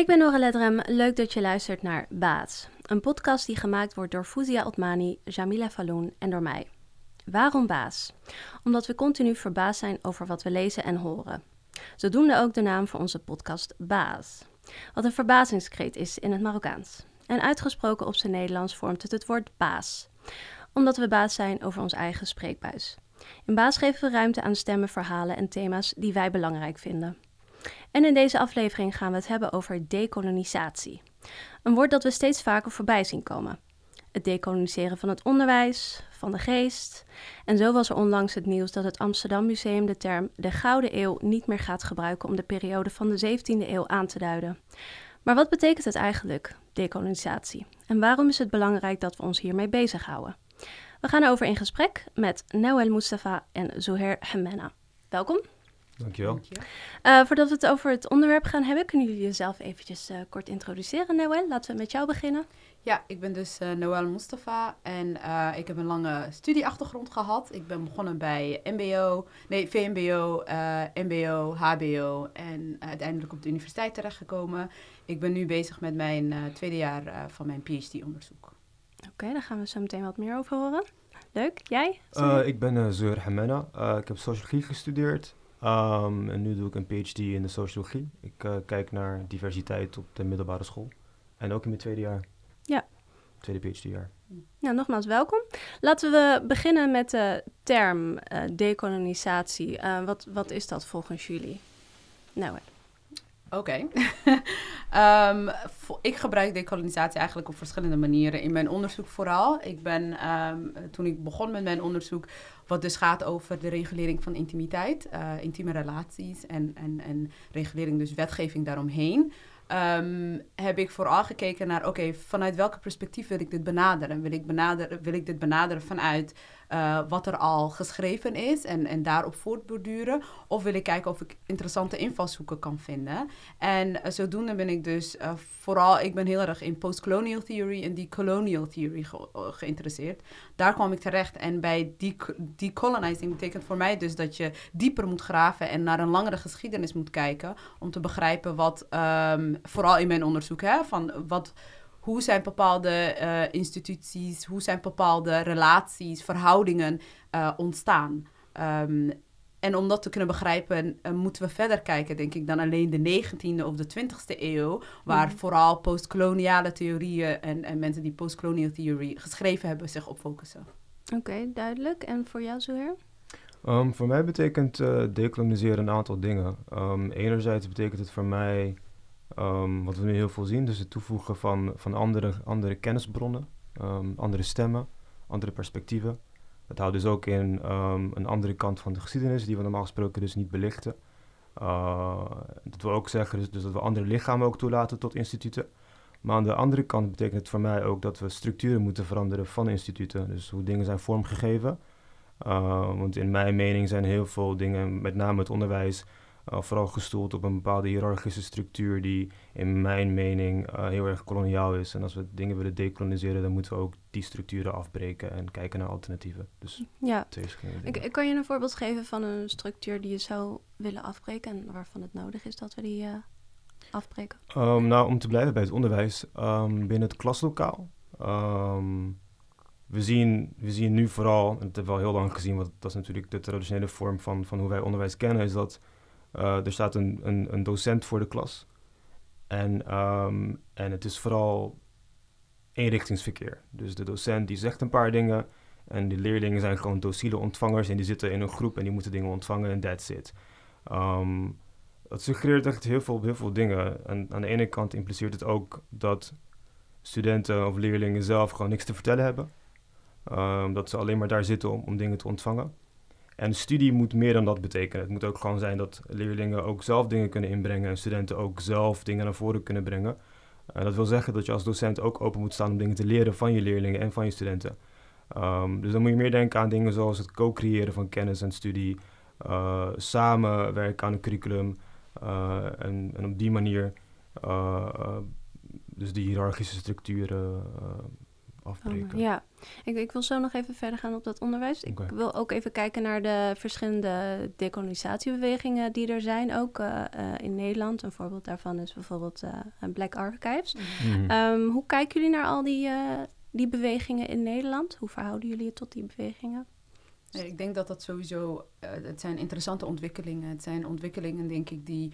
Ik ben Nora Ledrem. Leuk dat je luistert naar Baas. Een podcast die gemaakt wordt door Fuzia Otmani, Jamila Falloun en door mij. Waarom Baas? Omdat we continu verbaasd zijn over wat we lezen en horen. Zodoende ook de naam voor onze podcast Baas. Wat een verbazingskreet is in het Marokkaans. En uitgesproken op zijn Nederlands vormt het het woord baas. Omdat we baas zijn over ons eigen spreekbuis. In baas geven we ruimte aan stemmen, verhalen en thema's die wij belangrijk vinden. En in deze aflevering gaan we het hebben over dekolonisatie. Een woord dat we steeds vaker voorbij zien komen. Het dekoloniseren van het onderwijs, van de geest. En zo was er onlangs het nieuws dat het Amsterdam Museum de term de Gouden Eeuw niet meer gaat gebruiken om de periode van de 17e eeuw aan te duiden. Maar wat betekent het eigenlijk, dekolonisatie? En waarom is het belangrijk dat we ons hiermee bezighouden? We gaan erover in gesprek met Noël Mustafa en Zoher Hemena. Welkom. Dankjewel. Uh, voordat we het over het onderwerp gaan hebben, kunnen jullie jezelf eventjes uh, kort introduceren, Noël? Laten we met jou beginnen. Ja, ik ben dus uh, Noël Mustafa en ik heb een lange studieachtergrond gehad. Ik ben begonnen bij MBO, nee, VMBO, MBO, HBO en uiteindelijk op de universiteit terechtgekomen. Ik ben nu bezig met mijn tweede jaar van mijn PhD-onderzoek. Oké, okay, daar gaan we zo meteen wat meer over horen. Leuk. Jij? ik ben uh, Zeur Hamena. ik heb sociologie gestudeerd. Um, en nu doe ik een PhD in de sociologie. Ik uh, kijk naar diversiteit op de middelbare school. En ook in mijn tweede jaar. Ja. Tweede PhD-jaar. Ja, nogmaals welkom. Laten we beginnen met de term uh, dekolonisatie. Uh, wat, wat is dat volgens jullie? Nou, Oké. Okay. um, ik gebruik dekolonisatie eigenlijk op verschillende manieren in mijn onderzoek vooral. Ik ben, um, toen ik begon met mijn onderzoek, wat dus gaat over de regulering van intimiteit, uh, intieme relaties en, en, en regulering, dus wetgeving daaromheen. Um, heb ik vooral gekeken naar, oké, vanuit welke perspectief wil ik dit benaderen? Wil ik, benaderen, wil ik dit benaderen vanuit uh, wat er al geschreven is en, en daarop voortborduren? Of wil ik kijken of ik interessante invalshoeken kan vinden? En uh, zodoende ben ik dus uh, vooral, ik ben heel erg in postcolonial theory en decolonial theory ge geïnteresseerd. Daar kwam ik terecht en bij decolonizing betekent voor mij dus dat je dieper moet graven en naar een langere geschiedenis moet kijken om te begrijpen wat, um, vooral in mijn onderzoek, hè, van wat hoe zijn bepaalde uh, instituties, hoe zijn bepaalde relaties, verhoudingen uh, ontstaan. Um, en om dat te kunnen begrijpen, uh, moeten we verder kijken, denk ik, dan alleen de 19e of de 20e eeuw, waar mm. vooral postkoloniale theorieën en, en mensen die postkoloniale theorie geschreven hebben zich op focussen. Oké, okay, duidelijk. En voor jou, Zoher? Um, voor mij betekent uh, decoloniseren een aantal dingen. Um, enerzijds betekent het voor mij Um, wat we nu heel veel zien, dus het toevoegen van, van andere, andere kennisbronnen, um, andere stemmen, andere perspectieven. Dat houdt dus ook in um, een andere kant van de geschiedenis, die we normaal gesproken dus niet belichten. Uh, dat wil ook zeggen dus, dus, dat we andere lichamen ook toelaten tot instituten. Maar aan de andere kant betekent het voor mij ook dat we structuren moeten veranderen van instituten. Dus hoe dingen zijn vormgegeven. Uh, want in mijn mening zijn heel veel dingen, met name het onderwijs, uh, vooral gestoeld op een bepaalde hiërarchische structuur die in mijn mening uh, heel erg koloniaal is. En als we dingen willen decoloniseren, dan moeten we ook die structuren afbreken en kijken naar alternatieven. Dus ja. Ik, ik, kan je een voorbeeld geven van een structuur die je zou willen afbreken en waarvan het nodig is dat we die uh, afbreken? Um, nou, om te blijven bij het onderwijs, um, binnen het klaslokaal. Um, we zien, we zien nu vooral, en dat hebben we al heel lang gezien, want dat is natuurlijk de traditionele vorm van, van hoe wij onderwijs kennen, is dat uh, er staat een, een, een, docent voor de klas. En, um, en het is vooral eenrichtingsverkeer. Dus de docent die zegt een paar dingen en de leerlingen zijn gewoon docile ontvangers en die zitten in een groep en die moeten dingen ontvangen en that's it. Dat suggereert echt heel veel, veel dingen. En aan de ene kant impliceert het ook dat studenten of leerlingen zelf gewoon niks te vertellen hebben. Um, dat ze alleen maar daar zitten om, om dingen te ontvangen. En studie moet meer dan dat betekenen. Het moet ook gewoon zijn dat leerlingen ook zelf dingen kunnen inbrengen en studenten ook zelf dingen naar voren kunnen brengen. En dat wil zeggen dat je als docent ook open moet staan om dingen te leren van je leerlingen en van je studenten. Um, dus dan moet je meer denken aan dingen zoals het co-creëren van kennis en studie, uh, samenwerken aan een curriculum uh, en, en, op die manier uh, dus die hiërarchische structuren afbreken. ja, ik, ik, wil zo nog even verder gaan op dat onderwijs. Ik wil ook even kijken naar de verschillende decolonisatiebewegingen die er zijn, ook uh, in Nederland. Een voorbeeld daarvan is bijvoorbeeld uh, Black Archives. Mhm. Ehm, hoe kijken jullie naar al die, die bewegingen in Nederland? Hoe verhouden jullie je tot die bewegingen? ik denk dat dat sowieso, het zijn interessante ontwikkelingen. Het zijn ontwikkelingen, denk ik, die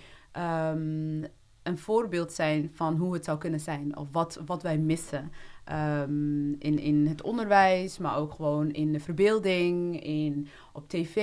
um, een voorbeeld zijn van hoe het zou kunnen zijn. Of wat, wat wij missen um, in, in het onderwijs, maar ook gewoon in de verbeelding, in, op tv,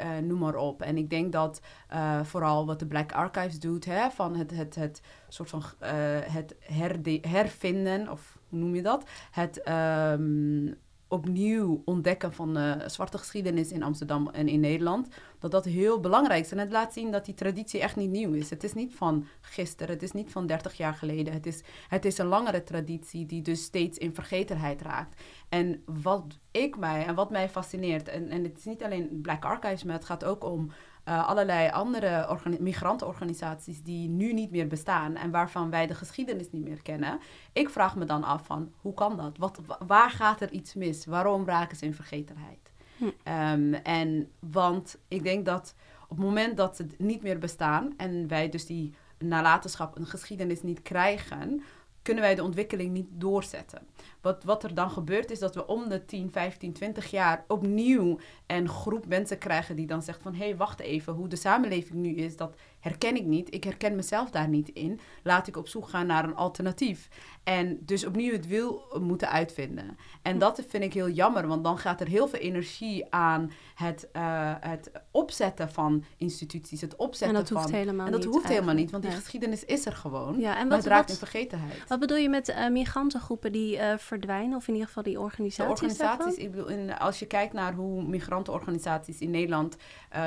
uh, noem maar op. En ik denk dat uh, vooral wat de Black Archives doet, hè, van het, het, het soort van uh, het herde, hervinden, of hoe noem je dat? Het um, opnieuw ontdekken van de zwarte geschiedenis in Amsterdam en in Nederland, dat dat heel belangrijk is. En het laat zien dat die traditie echt niet nieuw is. Het is niet van gisteren, het is niet van 30 jaar geleden. Het is, het is een langere traditie die dus steeds in vergetenheid raakt. En wat ik mij en wat mij fascineert, en, en het is niet alleen Black Archives, maar het gaat ook om uh, allerlei andere migrantenorganisaties die nu niet meer bestaan en waarvan wij de geschiedenis niet meer kennen. Ik vraag me dan af van hoe kan dat? Wat, waar gaat er iets mis? Waarom raken ze in vergetenheid? Hm. Um, en want ik denk dat op het moment dat ze niet meer bestaan en wij dus die nalatenschap, een geschiedenis niet krijgen, kunnen wij de ontwikkeling niet doorzetten. Wat, wat er dan gebeurt is dat we om de 10, 15, 20 jaar opnieuw een groep mensen krijgen die dan zegt van hé, hey, wacht even, hoe de samenleving nu is, dat herken ik niet. Ik herken mezelf daar niet in. Laat ik op zoek gaan naar een alternatief. En dus opnieuw het wil moeten uitvinden. En dat vind ik heel jammer, want dan gaat er heel veel energie aan het, uh, het opzetten van instituties. Het opzetten en dat van, hoeft helemaal En dat niet, hoeft helemaal niet, want die geschiedenis is er gewoon. Ja, en wat, het raakt in vergetenheid. Wat bedoel je met uh, migrantengroepen die uh, verdwijnen, of in ieder geval die organisaties? De organisaties, ik bedoel, in, als je kijkt naar hoe migrantenorganisaties in Nederland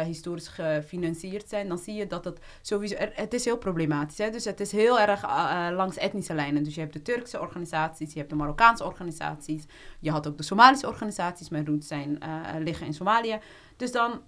historisch gefinancierd zijn, dan zie je dat het het is heel problematisch. Hè? Dus het is heel erg langs etnische lijnen. Dus je hebt de Turkse organisaties, je hebt de Marokkaanse organisaties. Je had ook de Somalische organisaties, mijn roots zijn, uh, liggen in Somalië. Dus dan,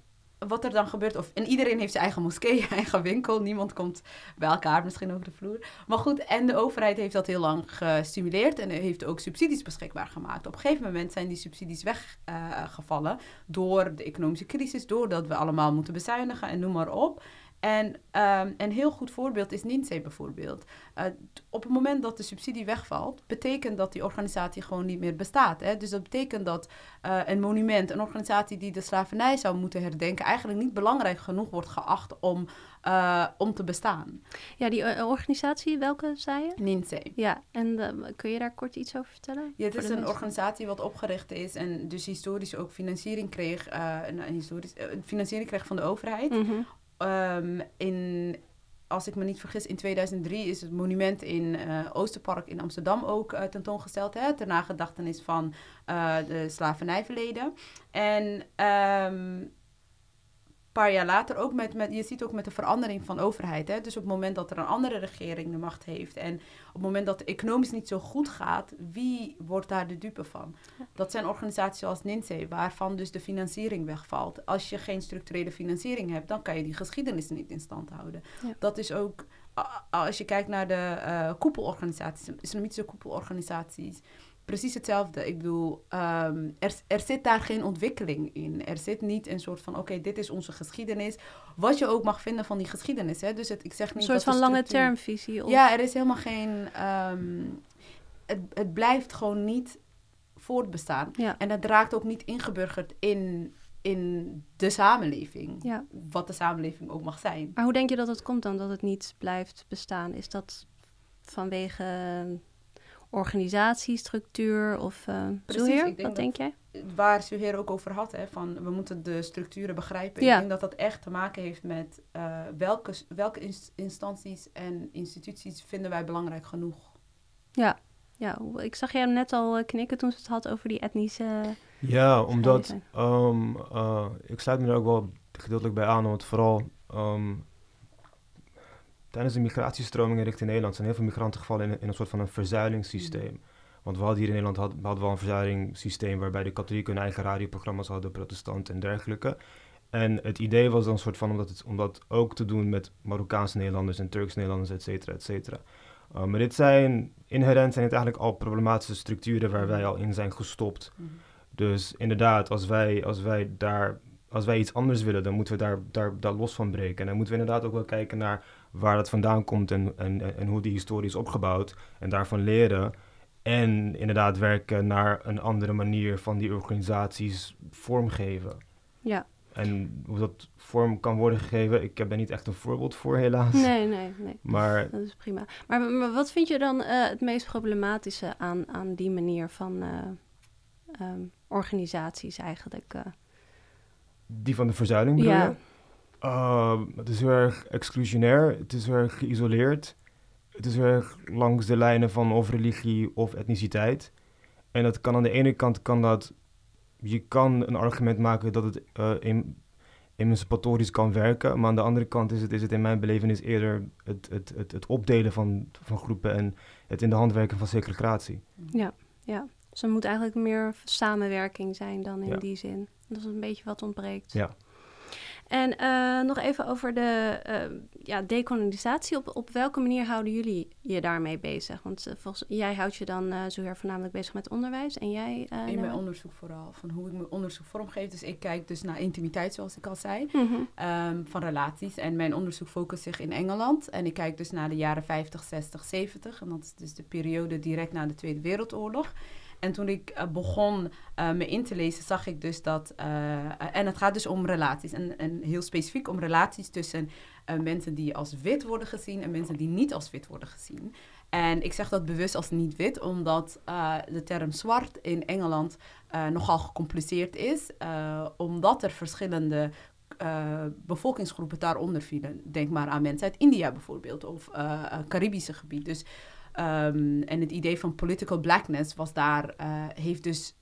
wat er dan gebeurt, of, en iedereen heeft zijn eigen moskee, eigen winkel. Niemand komt bij elkaar misschien over de vloer. Maar goed, en de overheid heeft dat heel lang gestimuleerd en heeft ook subsidies beschikbaar gemaakt. Op een gegeven moment zijn die subsidies weggevallen door de economische crisis, doordat we allemaal moeten bezuinigen en noem maar op. En um, een heel goed voorbeeld is NINSE bijvoorbeeld. Uh, op het moment dat de subsidie wegvalt, betekent dat die organisatie gewoon niet meer bestaat. Hè? Dus dat betekent dat uh, een monument, een organisatie die de slavernij zou moeten herdenken, eigenlijk niet belangrijk genoeg wordt geacht om, uh, om te bestaan. Ja, die organisatie, welke zei je? NINSE. Ja, en kun je daar kort iets over vertellen? Ja, het is een mensen? organisatie wat opgericht is en dus historisch ook financiering kreeg, een, een historisch, financiering kreeg van de overheid. Mm -hmm um, in, als ik me niet vergis, in 2003 is het monument in uh, Oosterpark in Amsterdam ook uh, tentoongesteld. Hè, ter nagedachtenis van uh, de slavernijverleden. En um, paar jaar later ook met, met, je ziet ook met de verandering van overheid. Hè? Dus op het moment dat er een andere regering de macht heeft en op het moment dat het economisch niet zo goed gaat, wie wordt daar de dupe van? Dat zijn organisaties zoals NINSE, waarvan dus de financiering wegvalt. Als je geen structurele financiering hebt, dan kan je die geschiedenis niet in stand houden. Dat is ook, als je kijkt naar de uh, koepelorganisaties, islamitische koepelorganisaties, precies hetzelfde. Ik bedoel, um, er, er zit daar geen ontwikkeling in. Er zit niet een soort van, oké, dit is onze geschiedenis. Wat je ook mag vinden van die geschiedenis. Hè? Dus het, ik zeg niet een soort van lange termvisie. Of... Ja, er is helemaal geen... Um, het, het blijft gewoon niet voortbestaan. Ja. En het raakt ook niet ingeburgerd in, in de samenleving. Ja. Wat de samenleving ook mag zijn. Maar hoe denk je dat het komt dan, dat het niet blijft bestaan? Is dat vanwege organisatiestructuur of uh, Precies, wat denk jij? Waar Zuheer ook over had, hè, van we moeten de structuren begrijpen. Ja. Ik denk dat dat echt te maken heeft met uh, welke, welke instanties en instituties vinden wij belangrijk genoeg. Ja, ja, ik zag jij net al eh, knikken toen ze het had over die etnische. Ja, omdat um, uh, ik sluit me er ook wel gedeeltelijk bij aan, want vooral um, tijdens de migratiestromingen richting Nederland zijn heel veel migranten gevallen in, in een soort van een verzuilingssysteem. Want we hadden hier in Nederland had, we hadden wel een verzuilingssysteem waarbij de katholieken hun eigen radioprogramma's hadden, protestanten en dergelijke. En het idee was dan een soort van om dat, om dat ook te doen met Marokkaanse Nederlanders en Turks Nederlanders, et cetera, et cetera. Uh, maar dit zijn, inherent zijn het eigenlijk al problematische structuren waar wij al in zijn gestopt. Mhm. Dus inderdaad, als wij, als wij daar als wij iets anders willen, dan moeten we daar, daar, daar los van breken. En dan moeten we inderdaad ook wel kijken naar waar dat vandaan komt en, en, en hoe die historie is opgebouwd. En daarvan leren. En inderdaad werken naar een andere manier van die organisaties vormgeven. Ja. En hoe dat vorm kan worden gegeven, ik heb daar niet echt een voorbeeld voor, helaas. Nee, nee, nee. Maar, dat is prima. Maar, maar wat vind je dan uh, het meest problematische aan, aan die manier van uh, um, organisaties eigenlijk? Uh? Die van de verzuiling bedoel ja. je? Uh, het is heel erg exclusionair, het is heel erg geïsoleerd. Het is heel erg langs de lijnen van of religie of etniciteit. En dat kan aan de ene kant kan dat... Je kan een argument maken dat het uh, in, emancipatorisch kan werken. Maar aan de andere kant is het, is het in mijn belevenis eerder het, het, het, het opdelen van, van groepen... en het in de hand werken van segregatie. Ja, ja. Dus er moet eigenlijk meer samenwerking zijn dan in Ja. die zin. Dat is een beetje wat ontbreekt. Ja. En eh, nog even over de eh, ja, dekolonisatie. Op, op welke manier houden jullie je daarmee bezig? Want eh, volgens, jij houdt je dan uh, zo voornamelijk bezig met onderwijs. En jij? eh, in mijn onderzoek vooral, van hoe ik mijn onderzoek vormgeef. Dus ik kijk dus naar intimiteit, zoals ik al zei, Mhm. ehm, van relaties. En mijn onderzoek focust zich in Engeland. En ik kijk dus naar de jaren 50, 60, 70. En dat is dus de periode direct na de Tweede Wereldoorlog. En toen ik uh, begon uh, me in te lezen, zag ik dus dat. Uh, en het gaat dus om relaties. En, en heel specifiek om relaties tussen mensen die als wit worden gezien en mensen die niet als wit worden gezien. En ik zeg dat bewust als niet wit, omdat de term zwart in Engeland nogal gecompliceerd is, omdat er verschillende bevolkingsgroepen daaronder vielen. Denk maar aan mensen uit India bijvoorbeeld, of uh, Caribische gebied. Dus, um, en het idee van political blackness was daar, uh, heeft dus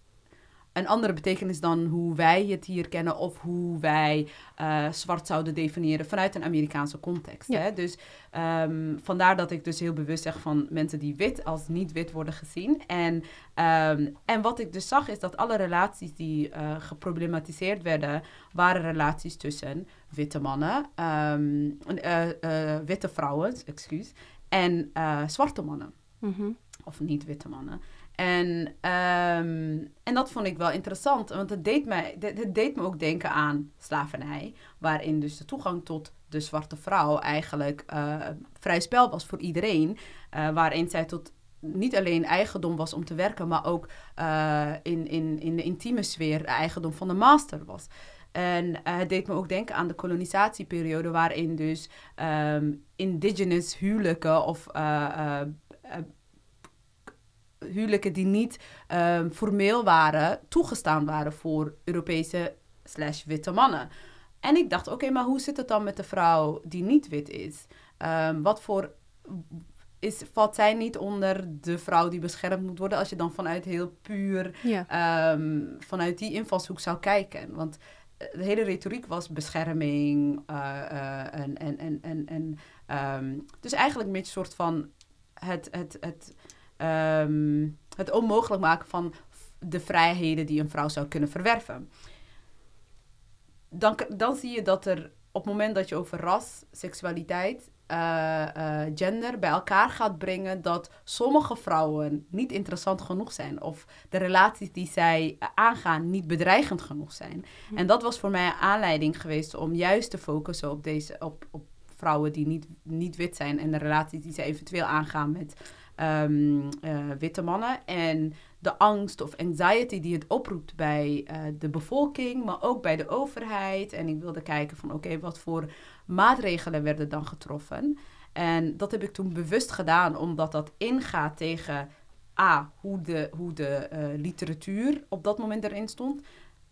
een andere betekenis dan hoe wij het hier kennen of hoe wij uh, zwart zouden definiëren vanuit een Amerikaanse context. Ja. Hè? Dus um, vandaar dat ik dus heel bewust zeg van mensen die wit als niet wit worden gezien. En, um, en wat ik dus zag is dat alle relaties die uh, geproblematiseerd werden, waren relaties tussen witte mannen, um, uh, witte vrouwen, excuus, en zwarte mannen. Mm -hmm. Of niet witte mannen. En, um, en dat vond ik wel interessant, want het deed, mij, het deed me ook denken aan slavernij, waarin dus de toegang tot de zwarte vrouw eigenlijk uh, vrij spel was voor iedereen, uh, waarin zij tot niet alleen eigendom was om te werken, maar ook uh, in, in, in de intieme sfeer eigendom van de master was. En uh, het deed me ook denken aan de kolonisatieperiode, waarin dus um, indigenous huwelijken of uh, huwelijken die niet um, formeel waren, toegestaan waren voor Europese slash witte mannen. En ik dacht, oké, okay, maar hoe zit het dan met de vrouw die niet wit is? Um, wat voor... Is, valt zij niet onder de vrouw die beschermd moet worden... als je dan vanuit heel puur... Ja. Um, vanuit die invalshoek zou kijken? Want de hele retoriek was bescherming uh, uh, en... en, en, en, en dus eigenlijk een soort van... het, het, het Um, het onmogelijk maken van de vrijheden die een vrouw zou kunnen verwerven. Dan, dan zie je dat er op het moment dat je over ras, seksualiteit, uh, uh, gender bij elkaar gaat brengen, dat sommige vrouwen niet interessant genoeg zijn of de relaties die zij aangaan niet bedreigend genoeg zijn. Hm. En dat was voor mij een aanleiding geweest om juist te focussen op deze op, op vrouwen die niet, niet wit zijn en de relaties die ze eventueel aangaan met um, uh, witte mannen. En de angst of anxiety die het oproept bij de bevolking, maar ook bij de overheid. En ik wilde kijken van oké, okay, wat voor maatregelen werden dan getroffen. En dat heb ik toen bewust gedaan, omdat dat ingaat tegen A, hoe de, hoe de uh, literatuur op dat moment erin stond.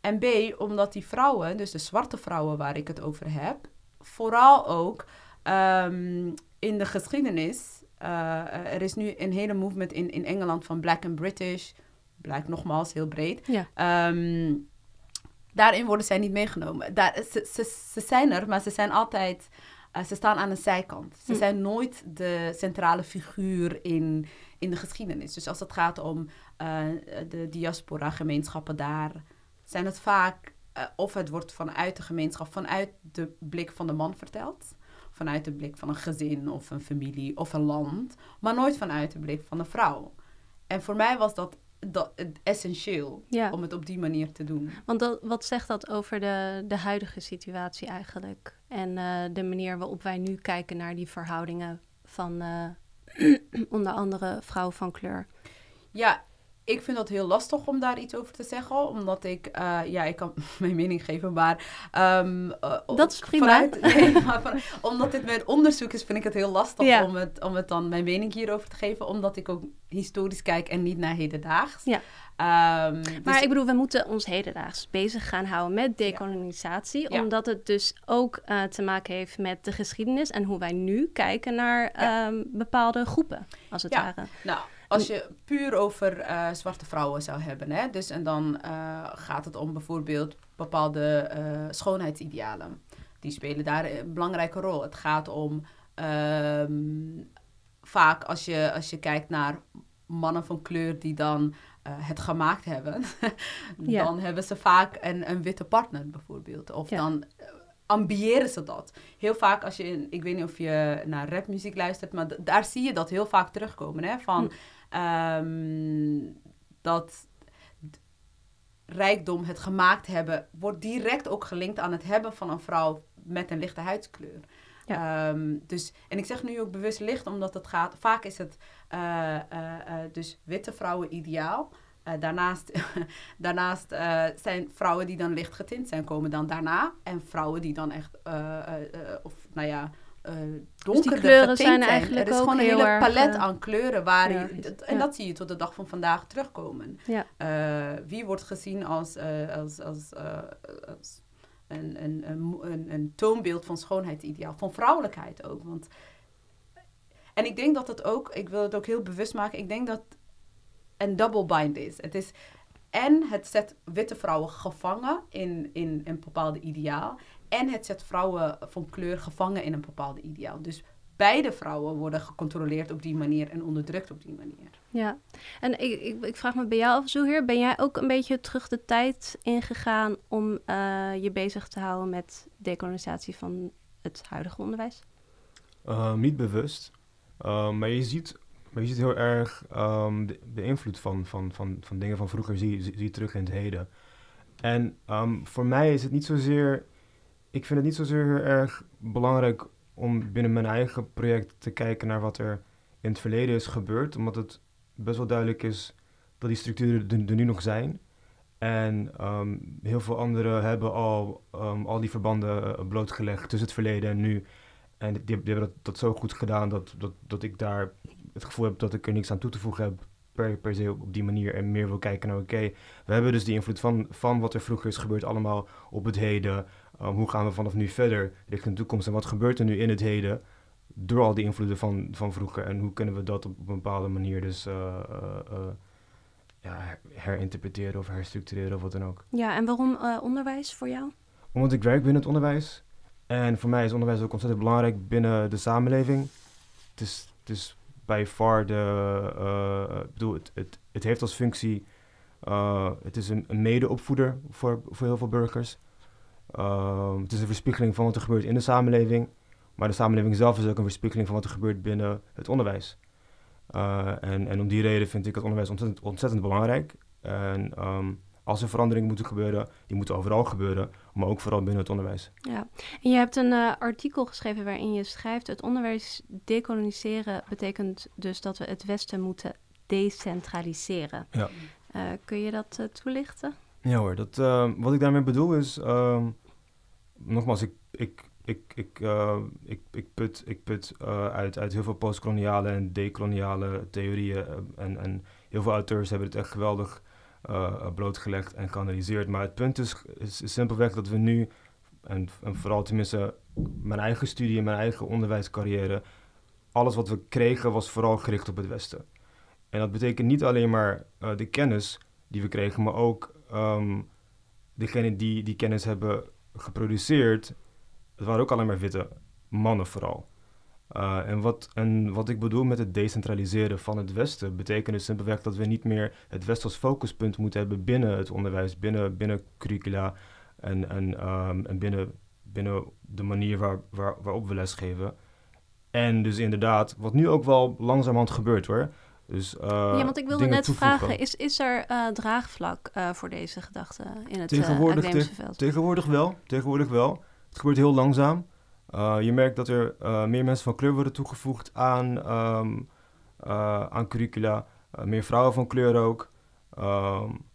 En B, omdat die vrouwen, dus de zwarte vrouwen waar ik het over heb, vooral ook um, in de geschiedenis uh, uh, er is nu een hele movement in, in Engeland van Black and British. Black nogmaals, heel breed. Ja. Um, daarin worden zij niet meegenomen. Daar, ze, ze, ze, zijn er, maar ze zijn altijd... Uh, ze staan aan de zijkant. Ze Hm. zijn nooit de centrale figuur in, in de geschiedenis. Dus als het gaat om uh, de diaspora-gemeenschappen daar... zijn het vaak... Uh, of het wordt vanuit de gemeenschap, vanuit de blik van de man verteld vanuit de blik van een gezin of een familie of een land, maar nooit vanuit de blik van een vrouw. En voor mij was dat, dat essentieel Ja. om het op die manier te doen. Want dat, wat zegt dat over de, de huidige situatie eigenlijk? En eh, de manier waarop wij nu kijken naar die verhoudingen van eh, onder andere vrouwen van kleur. Ja, ik vind dat heel lastig om daar iets over te zeggen, omdat ik, eh, ja, ik kan mijn mening geven, maar... eh, Dat is prima. vanuit- nee, maar van- omdat dit mijn onderzoek is, vind ik het heel lastig Ja. om, het, om het dan mijn mening hierover te geven, omdat ik ook historisch kijk en niet naar hedendaags. Ja. Ehm, Maar dus- ik bedoel, we moeten ons hedendaags bezig gaan houden met dekolonisatie. Ja. Omdat het dus ook eh, te maken heeft met de geschiedenis en hoe wij nu kijken naar ehm, bepaalde groepen, als het Ja. ware. Nou, als je puur over eh, zwarte vrouwen zou hebben, hè, dus en dan eh, gaat het om bijvoorbeeld bepaalde eh, schoonheidsidealen. Die spelen daar een belangrijke rol. Het gaat om ehm, vaak als je, als je kijkt naar mannen van kleur die dan het gemaakt hebben, Ja. dan hebben ze vaak een, een witte partner bijvoorbeeld. Of Ja. dan ambiëren ze dat. Heel vaak als je, in, ik weet niet of je naar rapmuziek luistert, maar daar zie je dat heel vaak terugkomen. Hè? Van, Hm. Ehm, dat rijkdom, het gemaakt hebben, wordt direct ook gelinkt aan het hebben van een vrouw met een lichte huidskleur. Ehm, dus, en ik zeg nu ook bewust licht, omdat het gaat, vaak is het eh, eh, eh, dus witte vrouwen ideaal. Daarnaast daarnaast zijn vrouwen die dan licht getint zijn, komen dan daarna. En vrouwen die dan echt, of nou ja, eh donkerder kleuren zijn eigenlijk Er is gewoon een hele erg, palet eh, aan kleuren. Waar je, dat- en ja. dat zie je tot de dag van vandaag terugkomen. Ja. Eh, wie wordt gezien als, als, als, als een, een, een, een, toonbeeld van schoonheidsideaal, van vrouwelijkheid ook. Want, en ik denk dat het ook, ik wil het ook heel bewust maken, ik denk dat een double bind is. Het is en het zet witte vrouwen gevangen in, in een bepaalde ideaal. En het zet vrouwen van kleur gevangen in een bepaalde ideaal. Dus beide vrouwen worden gecontroleerd op die manier en onderdrukt op die manier. Ja, en ik, ik, ik vraag me bij jou af, Zoeher, ben jij ook een beetje terug de tijd ingegaan om eh, je bezig te houden met dekolonisatie van het huidige onderwijs? Ehm, niet bewust. Ehm, maar, je ziet, maar je ziet heel erg ehm, de, de invloed van, van, van, van dingen van vroeger zie, je- zie, terug in het heden. En ehm, voor mij is het niet zozeer... Ik vind het niet zozeer erg belangrijk om binnen mijn eigen project te kijken naar wat er in het verleden is gebeurd. Omdat het best wel duidelijk is dat die structuren er, nu nog zijn. En ehm, heel veel anderen hebben al, ehm, al die verbanden eh, blootgelegd tussen het verleden en nu. En die, hebben dat, dat zo goed gedaan dat, dat, dat ik daar het gevoel heb dat ik er niks aan toe te voegen heb per, per se op, op die manier. En meer wil kijken naar, oké, we hebben dus die invloed van, van wat er vroeger is gebeurd allemaal op het heden. Um, hoe gaan we vanaf nu verder richting de toekomst? En wat gebeurt er nu in het heden door al die invloeden van, van vroeger? En hoe kunnen we dat op een bepaalde manier dus eh, eh, eh, ja, her- herinterpreteren of herstructureren of wat dan ook? Ja, en waarom onderwijs voor jou? Omdat ik werk binnen het onderwijs. En voor mij is onderwijs ook ontzettend belangrijk binnen de samenleving. Het is, het is bij far de... ik bedoel, het, het, het heeft als functie... het is een, een mede-opvoeder voor, voor heel veel burgers. Ehm, het is een verspiegeling van wat er gebeurt in de samenleving. Maar de samenleving zelf is ook een verspiegeling van wat er gebeurt binnen het onderwijs. Eh, en, en om die reden vind ik het onderwijs ontzettend, ontzettend belangrijk. En ehm, als er veranderingen moeten gebeuren, die moeten overal gebeuren, maar ook vooral binnen het onderwijs. Ja, en je hebt een eh, artikel geschreven waarin je schrijft: het onderwijs decoloniseren betekent dus dat we het Westen moeten decentraliseren. Ja. Eh, kun je dat toelichten? Ja hoor, dat, eh, wat ik daarmee bedoel is, ehm, nogmaals, ik, ik, ik, ik, eh, ik, ik put, ik put eh, uit, uit heel veel postkoloniale en decoloniale theorieën eh, en, en heel veel auteurs hebben het echt geweldig eh, blootgelegd en geanalyseerd. Maar het punt is, is, simpelweg dat we nu, en, en vooral tenminste mijn eigen studie mijn eigen onderwijscarrière, alles wat we kregen was vooral gericht op het Westen. En dat betekent niet alleen maar de kennis die we kregen, maar ook ehm degenen die die kennis hebben geproduceerd, het waren ook alleen maar witte mannen vooral. Uh, en, wat, en wat ik bedoel met het decentraliseren van het Westen, betekent dus simpelweg dat we niet meer het Westen als focuspunt moeten hebben binnen het onderwijs, binnen, binnen curricula en, en, um, en binnen binnen de manier waar, waar, waarop we lesgeven. En dus inderdaad, wat nu ook wel langzamerhand gebeurt hoor. Dus, uh, ja, want ik wilde net toevoegen. vragen, is, is er uh, draagvlak uh, voor deze gedachte in het tegenwoordig, academische veld? Tegenwoordig wel, tegenwoordig wel. Het gebeurt heel langzaam. je merkt dat er meer mensen van kleur worden toegevoegd aan, um, aan curricula. meer vrouwen van kleur ook. Um,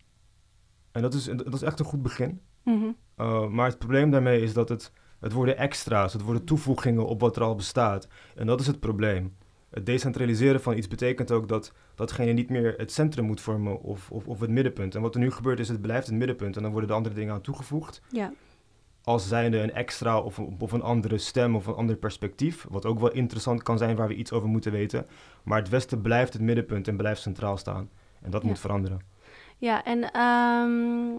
en dat is, dat is echt een goed begin. Mm -hmm. uh, maar het probleem daarmee is dat het, het worden extra's, het worden toevoegingen op wat er al bestaat. En dat is het probleem. Het decentraliseren van iets betekent ook dat datgene niet meer het centrum moet vormen of, of, of het middenpunt. En wat er nu gebeurt is, het blijft het middenpunt en dan worden de andere dingen aan toegevoegd. Ja. Als zijnde een extra of, of een andere stem of een ander perspectief. Wat ook wel interessant kan zijn waar we iets over moeten weten. Maar het Westen blijft het middenpunt en blijft centraal staan. En dat Ja. moet veranderen. Ja, en ehm,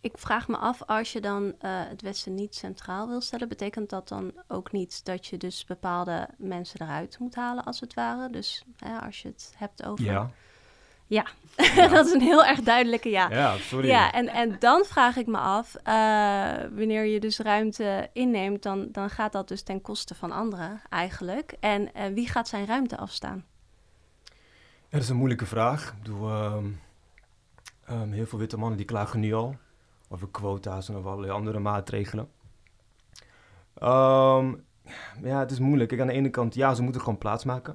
ik vraag me af, als je dan eh, het Westen niet centraal wil stellen, betekent dat dan ook niet dat je dus bepaalde mensen eruit moet halen, als het ware? Dus hè, als je het hebt over... Ja. Ja, Ja. dat is een heel erg duidelijke ja. Ja, sorry. Ja, en, en dan vraag ik me af, eh, wanneer je dus ruimte inneemt, dan, dan gaat dat dus ten koste van anderen eigenlijk. En wie gaat zijn ruimte afstaan? Dat is een moeilijke vraag. Ik bedoel, ehm, ehm, heel veel witte mannen die klagen nu al over quota's en over allerlei andere maatregelen. Ehm, ja, het is moeilijk. Kijk, aan de ene kant, ja, ze moeten gewoon plaatsmaken.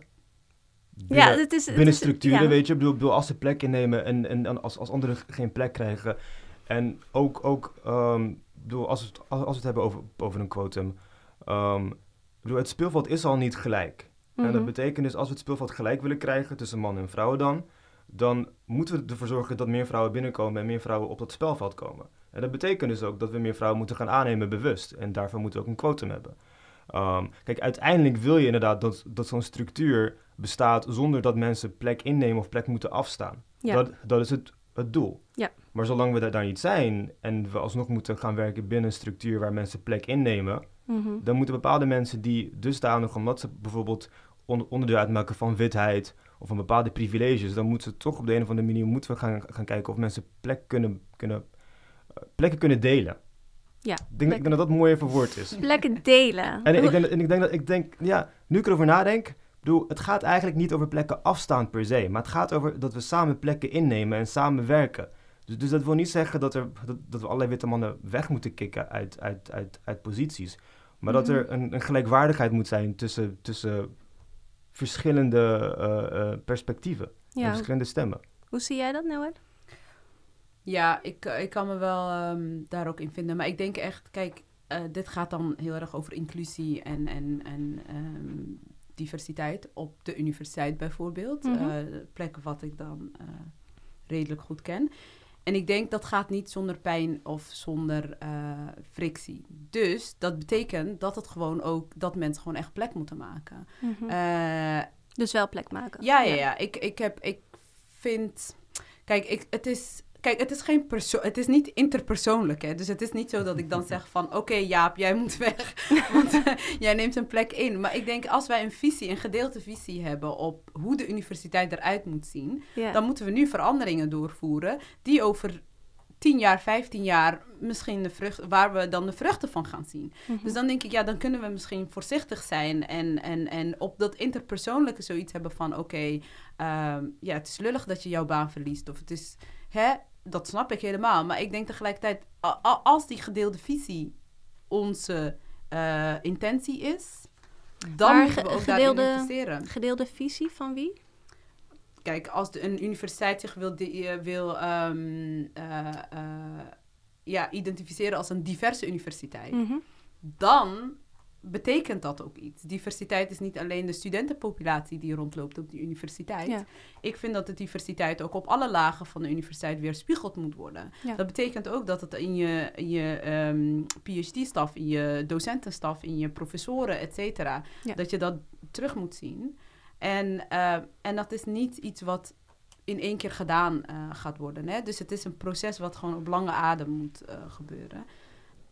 ja, Binnen- het is... het binnen is- structuren, ja. weet je. Ik bedoel, ik bedoel, als ze plek innemen en, en, en als, als anderen geen plek krijgen. En ook, ook ik bedoel, als, we het, als, als we het hebben over, over een quotum. ik bedoel, het speelveld is al niet gelijk. En dat Mhm. betekent dus, als we het speelveld gelijk willen krijgen tussen mannen en vrouwen dan, dan moeten we ervoor zorgen dat meer vrouwen binnenkomen en meer vrouwen op dat spelveld komen. En dat betekent dus ook dat we meer vrouwen moeten gaan aannemen bewust. En daarvoor moeten we ook een quotum hebben. Ehm, kijk, uiteindelijk wil je inderdaad dat, dat zo'n structuur bestaat zonder dat mensen plek innemen of plek moeten afstaan. Ja. Dat, dat is het, het doel. Ja. Maar zolang we daar, daar niet zijn en we alsnog moeten gaan werken binnen een structuur waar mensen plek innemen, Mhm. dan moeten bepaalde mensen die dusdanig, omdat ze bijvoorbeeld on- onderdeel uitmaken van witheid of van bepaalde privileges, dan moeten ze toch op de een of andere manier moeten we gaan, gaan kijken of mensen plek kunnen, kunnen, plekken kunnen delen. Ja, Ik denk, ik denk dat dat mooi even woord is. Plekken delen. En ik denk, en ik denk dat ik denk, ja, nu ik erover nadenk, bedoel, het gaat eigenlijk niet over plekken afstaan per se, maar het gaat over dat we samen plekken innemen en samen werken. Dus, dus dat wil niet zeggen dat, er, dat, dat we allerlei witte mannen weg moeten kicken uit, uit, uit, uit posities. Maar dat er een, een gelijkwaardigheid moet zijn tussen, tussen verschillende eh, eh, perspectieven en verschillende stemmen. hoe zie jij dat, Noah? Ja, ik, eh, ik kan me wel ehm, daar ook in vinden. Maar ik denk echt, kijk, eh, dit gaat dan heel erg over inclusie en, en, en ehm, diversiteit op de universiteit bijvoorbeeld. Eh, plekken wat ik dan redelijk goed ken. En ik denk dat gaat niet zonder pijn of zonder frictie. Dus dat betekent dat het gewoon ook dat mensen gewoon echt plek moeten maken. Mhm. Dus wel plek maken. ja, ja, ja. Ik, ik, heb, ik vind... Kijk, ik, het is... Kijk, het is geen persoon, het is niet interpersoonlijk, hè. Dus het is niet zo dat ik dan zeg van, oké Jaap, jij moet weg, want eh, jij neemt een plek in. Maar ik denk, als wij een visie, een gedeelte visie hebben op hoe de universiteit eruit moet zien, dan moeten we nu veranderingen doorvoeren die over 10 jaar, 15 jaar misschien de vrucht, waar we dan de vruchten van gaan zien. Mhm. Dus dan denk ik, ja, dan kunnen we misschien voorzichtig zijn en, en, en op dat interpersoonlijke zoiets hebben van, oké, ehm, ja, het is lullig dat je jouw baan verliest. Of het is, hè, dat snap ik helemaal. Maar ik denk tegelijkertijd, als die gedeelde visie onze eh, intentie is, dan Maar moeten we ook daarin investeren. Gedeelde visie van wie? Kijk, als de, een universiteit zich wil, eh, wil ehm, eh, eh, ja, identificeren als een diverse universiteit, Mhm. dan betekent dat ook iets. Diversiteit is niet alleen de studentenpopulatie die rondloopt op die universiteit. Ja. Ik vind dat de diversiteit ook op alle lagen van de universiteit weer spiegeld moet worden. Ja. Dat betekent ook dat het in je, in je ehm, PhD-staf, in je docentenstaf, in je professoren, et cetera, Ja. dat je dat terug moet zien. En, eh, en dat is niet iets wat in één keer gedaan eh, gaat worden. Hè? Dus het is een proces wat gewoon op lange adem moet eh, gebeuren.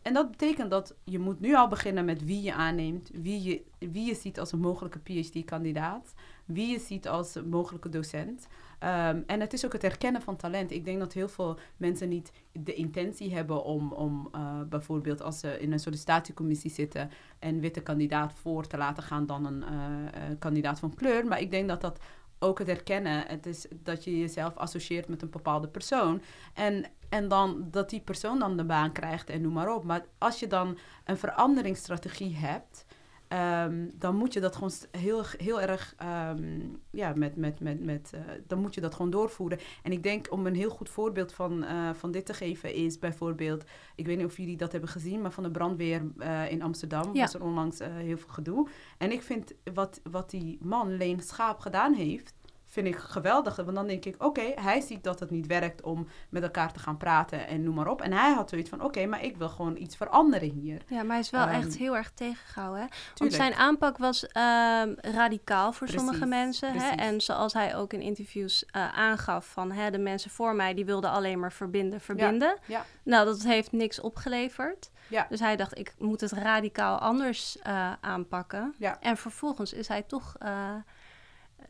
En dat betekent dat je moet nu al beginnen met wie je aanneemt, wie je, wie je ziet als een mogelijke PhD-kandidaat. wie je ziet als mogelijke docent. Ehm, en het is ook het herkennen van talent. Ik denk dat heel veel mensen niet de intentie hebben om, om uh, bijvoorbeeld als ze in een sollicitatiecommissie zitten een witte kandidaat voor te laten gaan dan een uh, kandidaat van kleur. Maar ik denk dat dat ook het herkennen, het is dat je jezelf associeert met een bepaalde persoon. En, en dan dat die persoon dan de baan krijgt en noem maar op. Maar als je dan een veranderingsstrategie hebt Ehm, dan moet je dat gewoon heel, heel erg, um, ja, met, met, met, met, uh, dan moet je dat gewoon doorvoeren. En ik denk, om een heel goed voorbeeld van, uh, van dit te geven, is bijvoorbeeld, ik weet niet of jullie dat hebben gezien, maar van de brandweer uh, in Amsterdam ja. was er onlangs heel veel gedoe. En ik vind wat, wat die man, Leen Schaap, gedaan heeft, vind ik geweldig. Want dan denk ik, oké, hij ziet dat het niet werkt om met elkaar te gaan praten en noem maar op. En hij had zoiets van, oké, maar ik wil gewoon iets veranderen hier. Ja, maar hij is wel echt ehm, heel erg tegengehouden. Hè? Want zijn aanpak was ehm, radicaal voor sommige mensen. Hè? En zoals hij ook in interviews uh, aangaf van, hè, de mensen voor mij, die wilden alleen maar verbinden, verbinden. Ja, Nou, dat heeft niks opgeleverd. Ja. Dus hij dacht, ik moet het radicaal anders uh, aanpakken. En vervolgens is hij toch... Uh,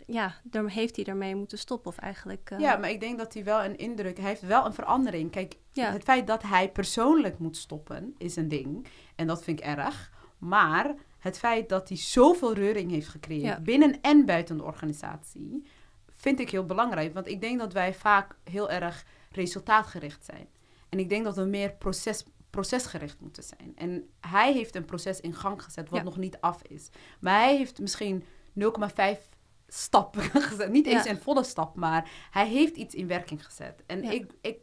ja, dan heeft hij ermee moeten stoppen of eigenlijk... Uh... Ja, maar ik denk dat hij wel een indruk... Hij heeft wel een verandering. Kijk, ja. het feit dat hij persoonlijk moet stoppen is een ding. En dat vind ik erg. Maar het feit dat hij zoveel reuring heeft gecreëerd... binnen en buiten de organisatie... vind ik heel belangrijk. Want ik denk dat wij vaak heel erg resultaatgericht zijn. En ik denk dat we meer proces, procesgericht moeten zijn. En hij heeft een proces in gang gezet wat nog niet af is. Maar hij heeft misschien 0,5 stap gezet. Niet eens een volle stap, maar hij heeft iets in werking gezet. En ik, ik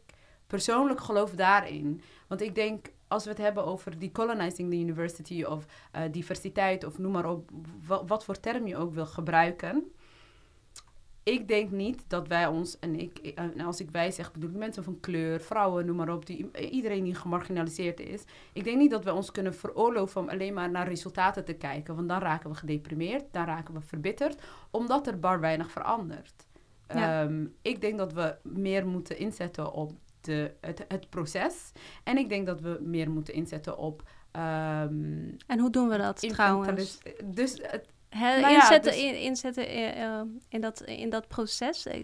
persoonlijk geloof daarin. Want ik denk, als we het hebben over decolonizing the university of uh, diversiteit of noem maar op, wat voor term je ook wil gebruiken ik denk niet dat wij ons, en, ik, en als ik wij zeg, bedoel ik mensen van kleur, vrouwen, noem maar op, die, iedereen die gemarginaliseerd is. Ik denk niet dat we ons kunnen veroorloven om alleen maar naar resultaten te kijken, want dan raken we gedeprimeerd, dan raken we verbitterd, omdat er bar weinig verandert. Ehm, ik denk dat we meer moeten inzetten op de, het, het proces. En ik denk dat we meer moeten inzetten op. Um, en hoe doen we dat trouwens? Dus het, nou inzetten, dus, in, inzetten uh, in, dat, in dat proces, uh,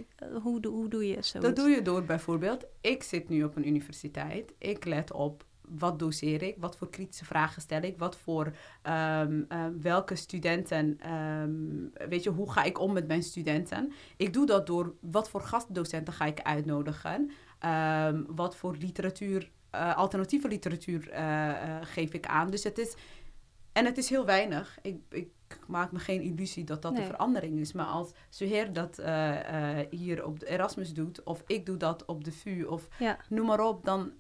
hoe, hoe doe je zoiets? Dat doe je door bijvoorbeeld, ik zit nu op een universiteit, ik let op wat doseer ik, wat voor kritische vragen stel ik, wat voor um, uh, welke studenten, um, weet je, hoe ga ik om met mijn studenten? Ik doe dat door wat voor gastdocenten ga ik uitnodigen, um, wat voor literatuur, alternatieve literatuur geef ik aan. Dus het is, en het is heel weinig. Ik, ik maak me geen illusie dat dat de verandering is. Maar als Zuher dat uh, uh, hier op de Erasmus doet, of ik doe dat op de VU, of noem maar op, dan.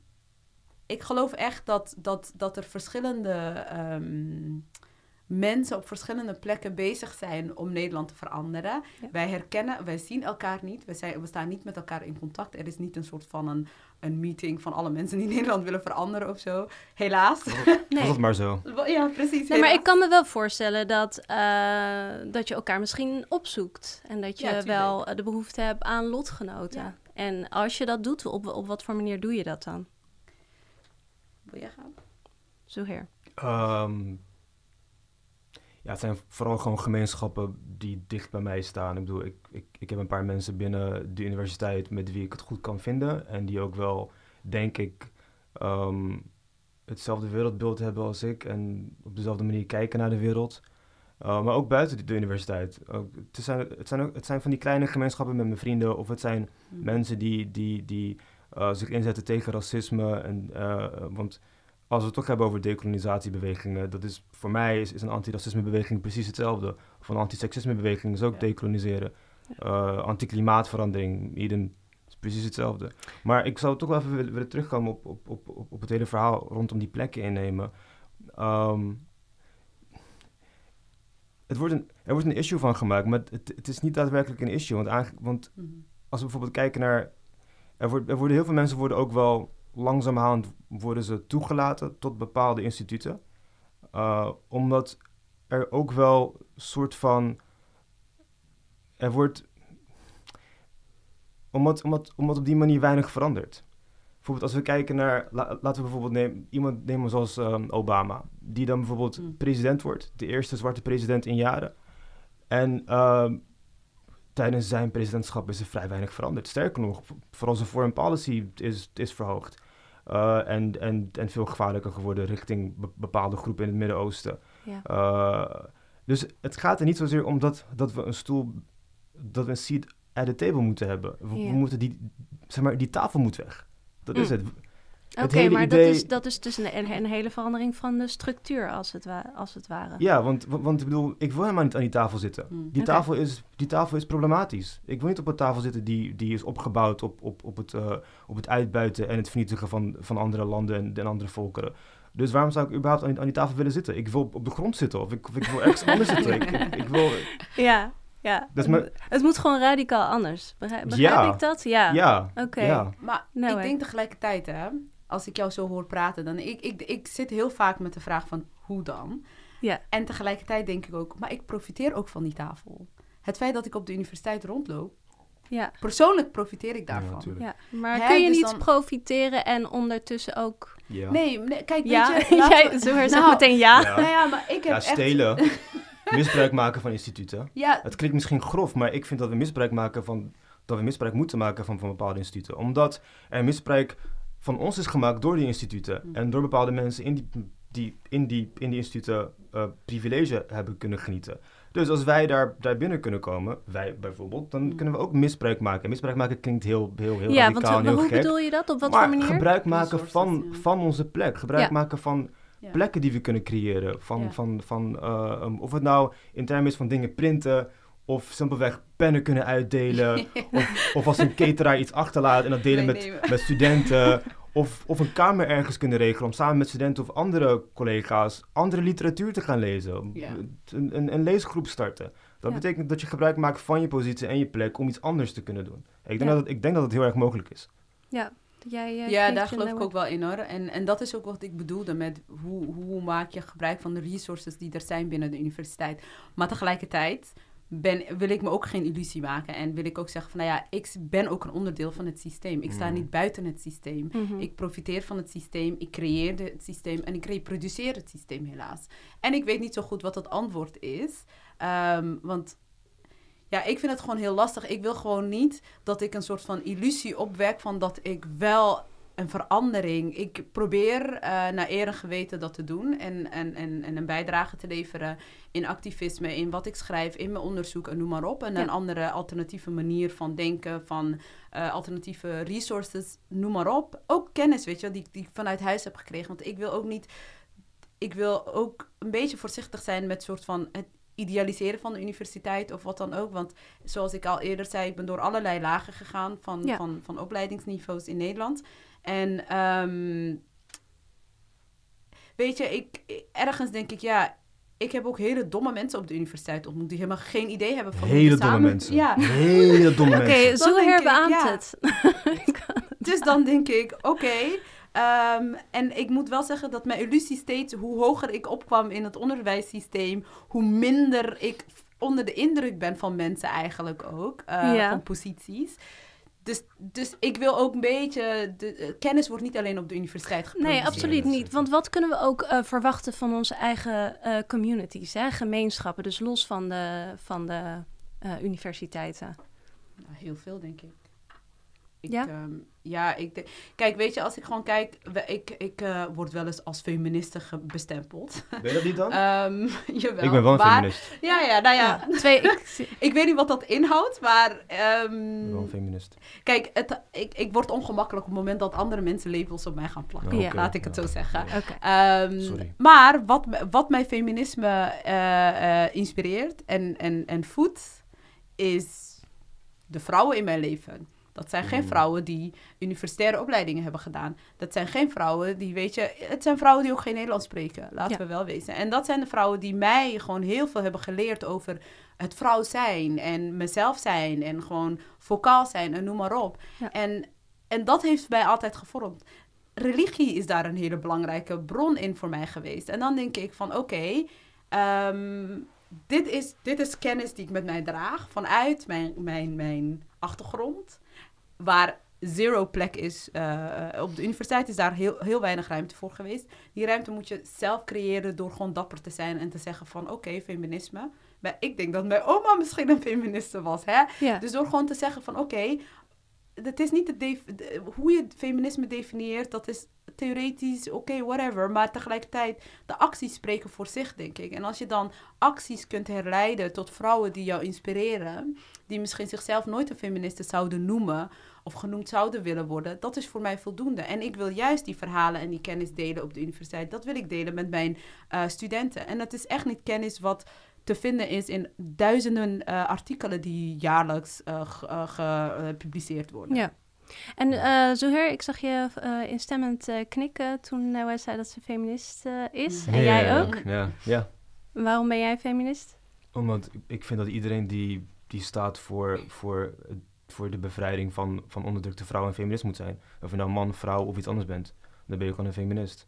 Ik geloof echt dat, dat, dat er verschillende um, mensen op verschillende plekken bezig zijn om Nederland te veranderen. Wij herkennen, wij zien elkaar niet, we, zijn, we staan niet met elkaar in contact. Er is niet een soort van een, een meeting van alle mensen die Nederland willen veranderen of zo. Helaas. nee. Was het maar zo. Ja, precies. Nee, maar ik kan me wel voorstellen dat, uh, dat je elkaar misschien opzoekt. En dat je wel de behoefte hebt aan lotgenoten. En als je dat doet, op, op wat voor manier doe je dat dan? Wil jij gaan? Zo her. Um, ja, het zijn vooral gewoon gemeenschappen die dicht bij mij staan. Ik bedoel, ik, ik, ik heb een paar mensen binnen de universiteit met wie ik het goed kan vinden. En die ook wel, denk ik, um, hetzelfde wereldbeeld hebben als ik. En op dezelfde manier kijken naar de wereld. Uh, maar ook buiten de, universiteit. het, zijn, het, zijn ook, het zijn van die kleine gemeenschappen met mijn vrienden. Of het zijn mm. mensen die, die, die uh, zich inzetten tegen racisme. En, uh, want als we het toch hebben over decolonisatiebewegingen, dat is voor mij is, is een antiracismebeweging precies hetzelfde. Of een antiseksismebeweging is ook ja. decoloniseren. Uh, antiklimaatverandering, idem, is precies hetzelfde. Maar ik zou toch wel even willen, terugkomen op, op, op, op het hele verhaal rondom die plekken innemen. Um, het wordt een, er wordt een issue van gemaakt, maar het, het is niet daadwerkelijk een issue. Want, want -hmm. als we bijvoorbeeld kijken naar... Er, wordt, er worden heel veel mensen worden ook wel langzamerhand worden ze toegelaten tot bepaalde instituten. Uh, omdat er ook wel een soort van. Er wordt. Omdat, omdat, omdat op die manier weinig verandert. Bijvoorbeeld als we kijken naar. laten we bijvoorbeeld nemen, iemand nemen zoals um, Obama. Die dan bijvoorbeeld mm. president wordt. De eerste zwarte president in jaren. En uh, tijdens zijn presidentschap is er vrij weinig veranderd. Sterker nog, vooral zijn foreign policy is, is verhoogd. Uh, en, en, en veel gevaarlijker geworden richting be bepaalde groepen in het Midden-Oosten. Ja. Uh, dus het gaat er niet zozeer om dat, dat we een stoel, dat we een seat at the table moeten hebben. We, Ja. we moeten die, zeg maar, die tafel moet weg. Dat is Mm. het. Oké, Het hele maar idee- dat, is, dat is dus een, een, hele verandering van de structuur, als het, wa als het ware. Ja, want, want, ik bedoel, ik wil helemaal niet aan die tafel zitten. Mm. Die, tafel is, die tafel is problematisch. Ik wil niet op een tafel zitten die, die is opgebouwd op, op, op, het, eh, op het uitbuiten en het vernietigen van, van andere landen en, en andere volkeren. Dus waarom zou ik überhaupt aan die, aan die tafel willen zitten? Ik wil op, de grond zitten of ik, of ik wil ergens anders zitten. Ik, ik, ik wil, Ja, ja. Dat is mijn- Het moet gewoon radicaal anders. Begrijp, begrijp Ja. ik dat? Ja. ja, Oké. ja. Maar Nou, ik denk tegelijkertijd, hè, als ik jou zo hoor praten, dan ik, ik, ik zit heel vaak met de vraag van hoe dan? Ja. En tegelijkertijd denk ik ook, maar ik profiteer ook van die tafel. Het feit dat ik op de universiteit rondloop, Ja, persoonlijk profiteer ik daarvan. ja. Maar Hè, kun je dus niet dan- profiteren en ondertussen ook... Ja. nee, nee, kijk, Ja, weet je, laten jij we- zo zegt Nou, meteen ja. Ja. Nou ja, maar ik heb Ja, echt... stelen. misbruik maken van instituten. Ja, Het klinkt misschien grof, maar ik vind dat we misbruik maken van dat we misbruik moeten maken van, van bepaalde instituten. Omdat er misbruik van ons is gemaakt door die instituten Mm. en door bepaalde mensen in die, die, in die, in die instituten eh, privilege hebben kunnen genieten. Dus als wij daar, daar binnen kunnen komen, wij bijvoorbeeld, dan Mm. kunnen we ook misbruik maken. En misbruik maken klinkt heel, heel, heel Ja, radicaal want en heel hoe gek. bedoel je dat? Op wat maar voor manier? gebruik maken van, ja. van onze plek. Gebruik Ja. maken van ja. plekken die we kunnen creëren. Van, Ja. van, van, eh, um, of het nou in termen is van dingen printen, of simpelweg pennen kunnen uitdelen, of, of als een cateraar iets achterlaat en dat delen met, met studenten, of, of een kamer ergens kunnen regelen om samen met studenten of andere collega's andere literatuur te gaan lezen. Ja. Een, een, een leesgroep starten. Dat Ja. betekent dat je gebruik maakt van je positie en je plek om iets anders te kunnen doen. Ik denk, Ja. dat, het, ik denk dat het heel erg mogelijk is. Ja, jij... eh, Ja, daar geloof ik ook wel in hoor. En, en dat is ook wat ik bedoelde met hoe, hoe maak je gebruik van de resources die er zijn binnen de universiteit. Maar tegelijkertijd ben, wil ik me ook geen illusie maken. En wil ik ook zeggen van, nou ja, ik ben ook een onderdeel van het systeem. Ik sta Mhm. niet buiten het systeem. Mhm. Ik profiteer van het systeem, ik creëer het systeem en ik reproduceer het systeem helaas. En ik weet niet zo goed wat het antwoord is. Ehm, want ja, ik vind het gewoon heel lastig. Ik wil gewoon niet dat ik een soort van illusie opwek van dat ik wel een verandering. Ik probeer eh, naar eer en geweten dat te doen en, en, en, en een bijdrage te leveren in activisme, in wat ik schrijf, in mijn onderzoek en noem maar op. En Ja. een andere alternatieve manier van denken, van eh, alternatieve resources, noem maar op. Ook kennis, weet je, die, die ik vanuit huis heb gekregen. Want ik wil ook niet. Ik wil ook een beetje voorzichtig zijn met soort van het idealiseren van de universiteit of wat dan ook. Want zoals ik al eerder zei, ik ben door allerlei lagen gegaan van, Ja. van, van opleidingsniveaus in Nederland. En ehm, weet je, ik, ergens denk ik, ja, ik heb ook hele domme mensen op de universiteit ontmoet die helemaal geen idee hebben van hoe Hele domme samen- mensen. Ja, Hele domme Oké, mensen. zo ik, herbeaamt ja. het. Dus dan denk ik, oké. ehm, en ik moet wel zeggen dat mijn illusie steeds, hoe hoger ik opkwam in het onderwijssysteem, hoe minder ik onder de indruk ben van mensen eigenlijk ook, eh, Ja. van posities. Dus, dus ik wil ook een beetje, de, eh, kennis wordt niet alleen op de universiteit geproduceerd. Nee, absoluut niet. Want wat kunnen we ook eh, verwachten van onze eigen eh, communities, hè? gemeenschappen, dus los van de, van de eh, universiteiten? Nou, heel veel, denk ik. Ik Ja? ehm, ja, ik denk... Kijk, weet je, als ik gewoon kijk... we- Ik, ik eh, word wel eens als feministe bestempeld. Ben je dat niet dan? Ehm, jawel. ik ben wel een maar- feminist. Ja, ja, nou ja. Ja, twee, ik, Ik weet niet wat dat inhoudt, maar... Ik ben ehm, wel een feminist. kijk, het, ik, ik word ongemakkelijk op het moment dat andere mensen labels op mij gaan plakken. Laat ik het ja. zo zeggen. Oké. Ehm, Sorry. Maar wat, wat mijn feminisme eh, eh, inspireert en, en, en voedt, is de vrouwen in mijn leven. Dat zijn geen Mhm. vrouwen die universitaire opleidingen hebben gedaan. Dat zijn geen vrouwen die, weet je, het zijn vrouwen die ook geen Nederlands spreken. Laten Ja. we wel wezen. En dat zijn de vrouwen die mij gewoon heel veel hebben geleerd over het vrouw zijn en mezelf zijn en gewoon vocaal zijn en noem maar op. Ja. En, en dat heeft mij altijd gevormd religie is daar een hele belangrijke bron in voor mij geweest. En dan denk ik van oké, ehm, dit, is, dit is kennis die ik met mij draag vanuit mijn, mijn, mijn achtergrond. Waar zero plek is. eh, op de universiteit is daar heel, heel weinig ruimte voor geweest. Die ruimte moet je zelf creëren door gewoon dapper te zijn en te zeggen van oké, feminisme. Maar ik denk dat mijn oma misschien een feministe was. Hè? Ja. Dus door gewoon te zeggen van oké, het is niet de def- de- hoe je feminisme definieert, dat is theoretisch, oké, whatever. Maar tegelijkertijd, de acties spreken voor zich, denk ik. En als je dan acties kunt herleiden tot vrouwen die jou inspireren, die misschien zichzelf nooit een feministe zouden noemen of genoemd zouden willen worden, dat is voor mij voldoende. En ik wil juist die verhalen en die kennis delen op de universiteit. Dat wil ik delen met mijn eh, studenten. En dat is echt niet kennis wat te vinden is in duizenden eh, artikelen die jaarlijks eh, ge- gepubliceerd worden. Ja. En eh Zoher, ik zag je eh, instemmend eh, knikken toen uh, wij zei dat ze feminist is. En jij ja, ook. Ja, ja. Waarom ben jij feminist? Omdat ik- ik vind dat iedereen die, die staat voor, voor, voor de bevrijding van, van onderdrukte vrouwen een feminist moet zijn. Of je nou man, vrouw of iets anders bent, dan ben je gewoon een feminist.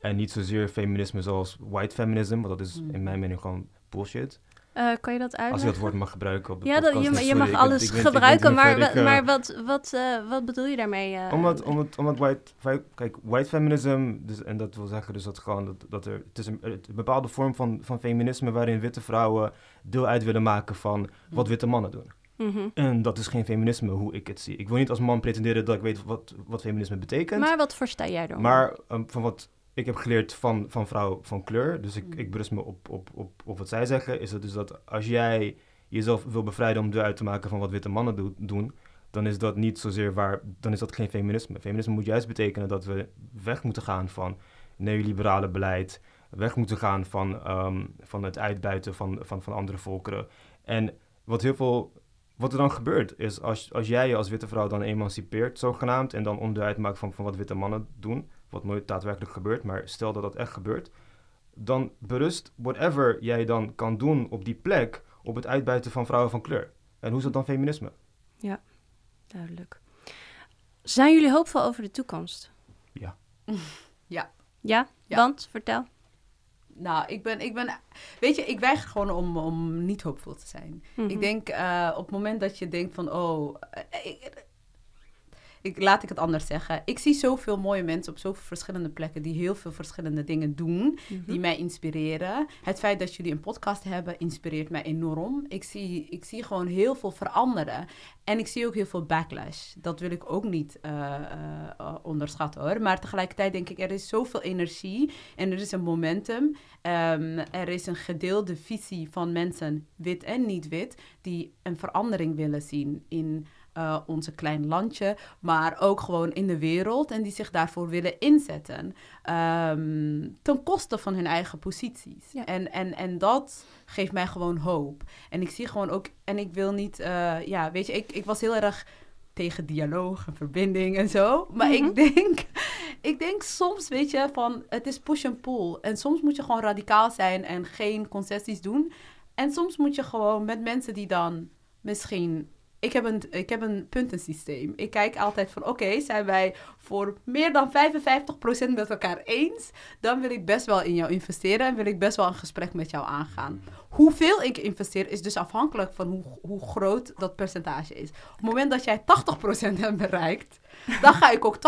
En niet zozeer feminisme zoals white feminism, want dat is Mm. in mijn mening gewoon bullshit. Eh, kan je dat Als je uitleggen? dat woord mag gebruiken op de ja, je, je mag alles ik ik gebruiken, maar, eh, maar wat, wat, eh, wat bedoel je daarmee? eh? Omdat, omdat, omdat white, kijk, white feminism, dus, en dat wil zeggen dus dat gewoon, dat, dat er, het is een, een bepaalde vorm van, van feminisme waarin witte vrouwen deel uit willen maken van wat witte mannen doen. Mhm. En dat is geen feminisme hoe ik het zie. Ik wil niet als man pretenderen dat ik weet wat, wat feminisme betekent. Maar wat versta jij dan? Maar ehm, van wat ik heb geleerd van, van vrouwen van kleur, dus ik, Mm. ik berust me op, op, op, op wat zij zeggen, is het dus dat als jij jezelf wil bevrijden om deel uit te maken van wat witte mannen do- doen, dan is dat niet zozeer waar, dan is dat geen feminisme. Feminisme moet juist betekenen dat we weg moeten gaan van neoliberale beleid, weg moeten gaan van, ehm, van het uitbuiten van, van, van andere volkeren. En wat heel veel wat er dan gebeurt is, als, als jij je als witte vrouw dan emancipeert, zogenaamd, en dan onderdeel uitmaakt van, van wat witte mannen doen, wat nooit daadwerkelijk gebeurt, maar stel dat dat echt gebeurt, dan berust whatever jij dan kan doen op die plek op het uitbuiten van vrouwen van kleur. En hoe is dat dan feminisme? Duidelijk. Zijn jullie hoopvol over de toekomst? Ja. Ja. Ja? Ja. Want, vertel. Nou, ik ben, ik ben, weet je, ik weiger gewoon om, om niet hoopvol te zijn. Mhm. Ik denk uh, op het moment dat je denkt van, oh, uh, ik, ik, laat ik het anders zeggen. Ik zie zoveel mooie mensen op zoveel verschillende plekken die heel veel verschillende dingen doen, Mm die Mhm. mij inspireren. Het feit dat jullie een podcast hebben inspireert mij enorm. Ik zie, ik zie gewoon heel veel veranderen. En ik zie ook heel veel backlash. Dat wil ik ook niet uh, uh, onderschatten hoor. Maar tegelijkertijd denk ik, er is zoveel energie en er is een momentum. Um, er is een gedeelde visie van mensen, wit en niet wit, die een verandering willen zien in uh, onze klein landje, maar ook gewoon in de wereld en die zich daarvoor willen inzetten um, ten koste van hun eigen posities. Ja. En, en, en dat geeft mij gewoon hoop. En ik zie gewoon ook, en ik wil niet, uh, ja, weet je, ik, ik was heel erg tegen dialoog en verbinding en zo. Maar mm-hmm. ik denk, ik denk soms, weet je, van het is push en pull. En soms moet je gewoon radicaal zijn en geen concessies doen. En soms moet je gewoon met mensen die dan misschien ik heb, een, ik heb een puntensysteem. Ik kijk altijd van, oké, zijn wij voor meer dan 55% met elkaar eens? Dan wil ik best wel in jou investeren en wil ik best wel een gesprek met jou aangaan. Hoeveel ik investeer is dus afhankelijk van hoe, hoe groot dat percentage is. Op het moment dat jij 80% hebt bereikt, dan ga ik ook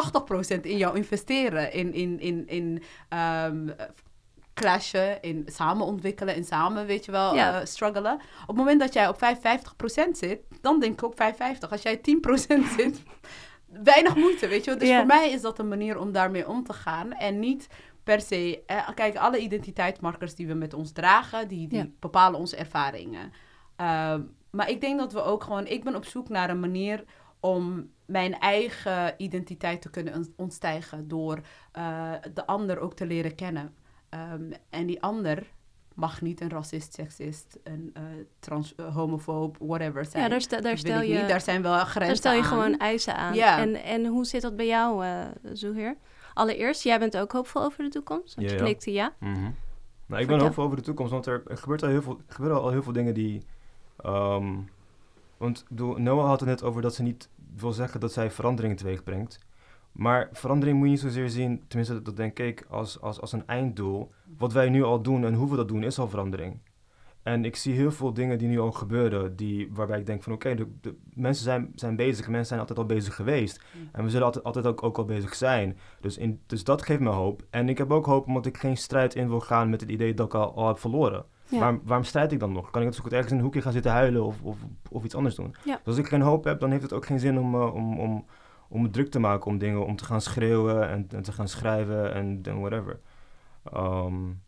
80% in jou investeren. In, in, in, in um, clashen, in samen ontwikkelen, in samen, weet je wel, ja. uh, struggelen. Op het moment dat jij op 55% zit, dan denk ik ook 55. Als jij 10% zit, weinig moeite, weet je wel. Dus voor mij is dat een manier om daarmee om te gaan. En niet per se... Eh, kijk, alle identiteitsmarkers die we met ons dragen, die, die ja. bepalen onze ervaringen. Uh, maar ik denk dat we ook gewoon... Ik ben op zoek naar een manier om mijn eigen identiteit te kunnen ontstijgen... door uh, de ander ook te leren kennen. Um, en die ander mag niet een racist, seksist, een uh, trans, uh, homofoob, whatever zijn. Ja, daar, st daar stel je... Niet. Daar zijn wel grenzen Daar stel je aan. gewoon eisen aan. Ja. En, en hoe zit dat bij jou, uh, Zoeheer? Allereerst, jij bent ook hoopvol over de toekomst? Want ja, je knikte ja. Mm -hmm. Nou, ik ben hoopvol over de toekomst, want er, er gebeurt al heel veel, gebeuren al heel veel dingen die... Um, want Noah had het net over dat ze niet wil zeggen dat zij veranderingen teweeg brengt. Maar verandering moet je niet zozeer zien, tenminste dat denk ik, als, als, als een einddoel. Wat wij nu al doen en hoe we dat doen, is al verandering. En ik zie heel veel dingen die nu al gebeuren, die, waarbij ik denk van oké, okay, de, de, mensen zijn, zijn bezig, mensen zijn altijd al bezig geweest. Mm. En we zullen altijd, altijd ook, ook al bezig zijn. Dus, in, dus dat geeft me hoop. En ik heb ook hoop omdat ik geen strijd in wil gaan met het idee dat ik al, al heb verloren. Ja. Waarom, waarom strijd ik dan nog? Kan ik zo goed ergens in een hoekje gaan zitten huilen of, of, of iets anders doen? Ja. Dus als ik geen hoop heb, dan heeft het ook geen zin om, uh, om, om, om me druk te maken om dingen, om te gaan schreeuwen en, en te gaan schrijven en, whatever. Um,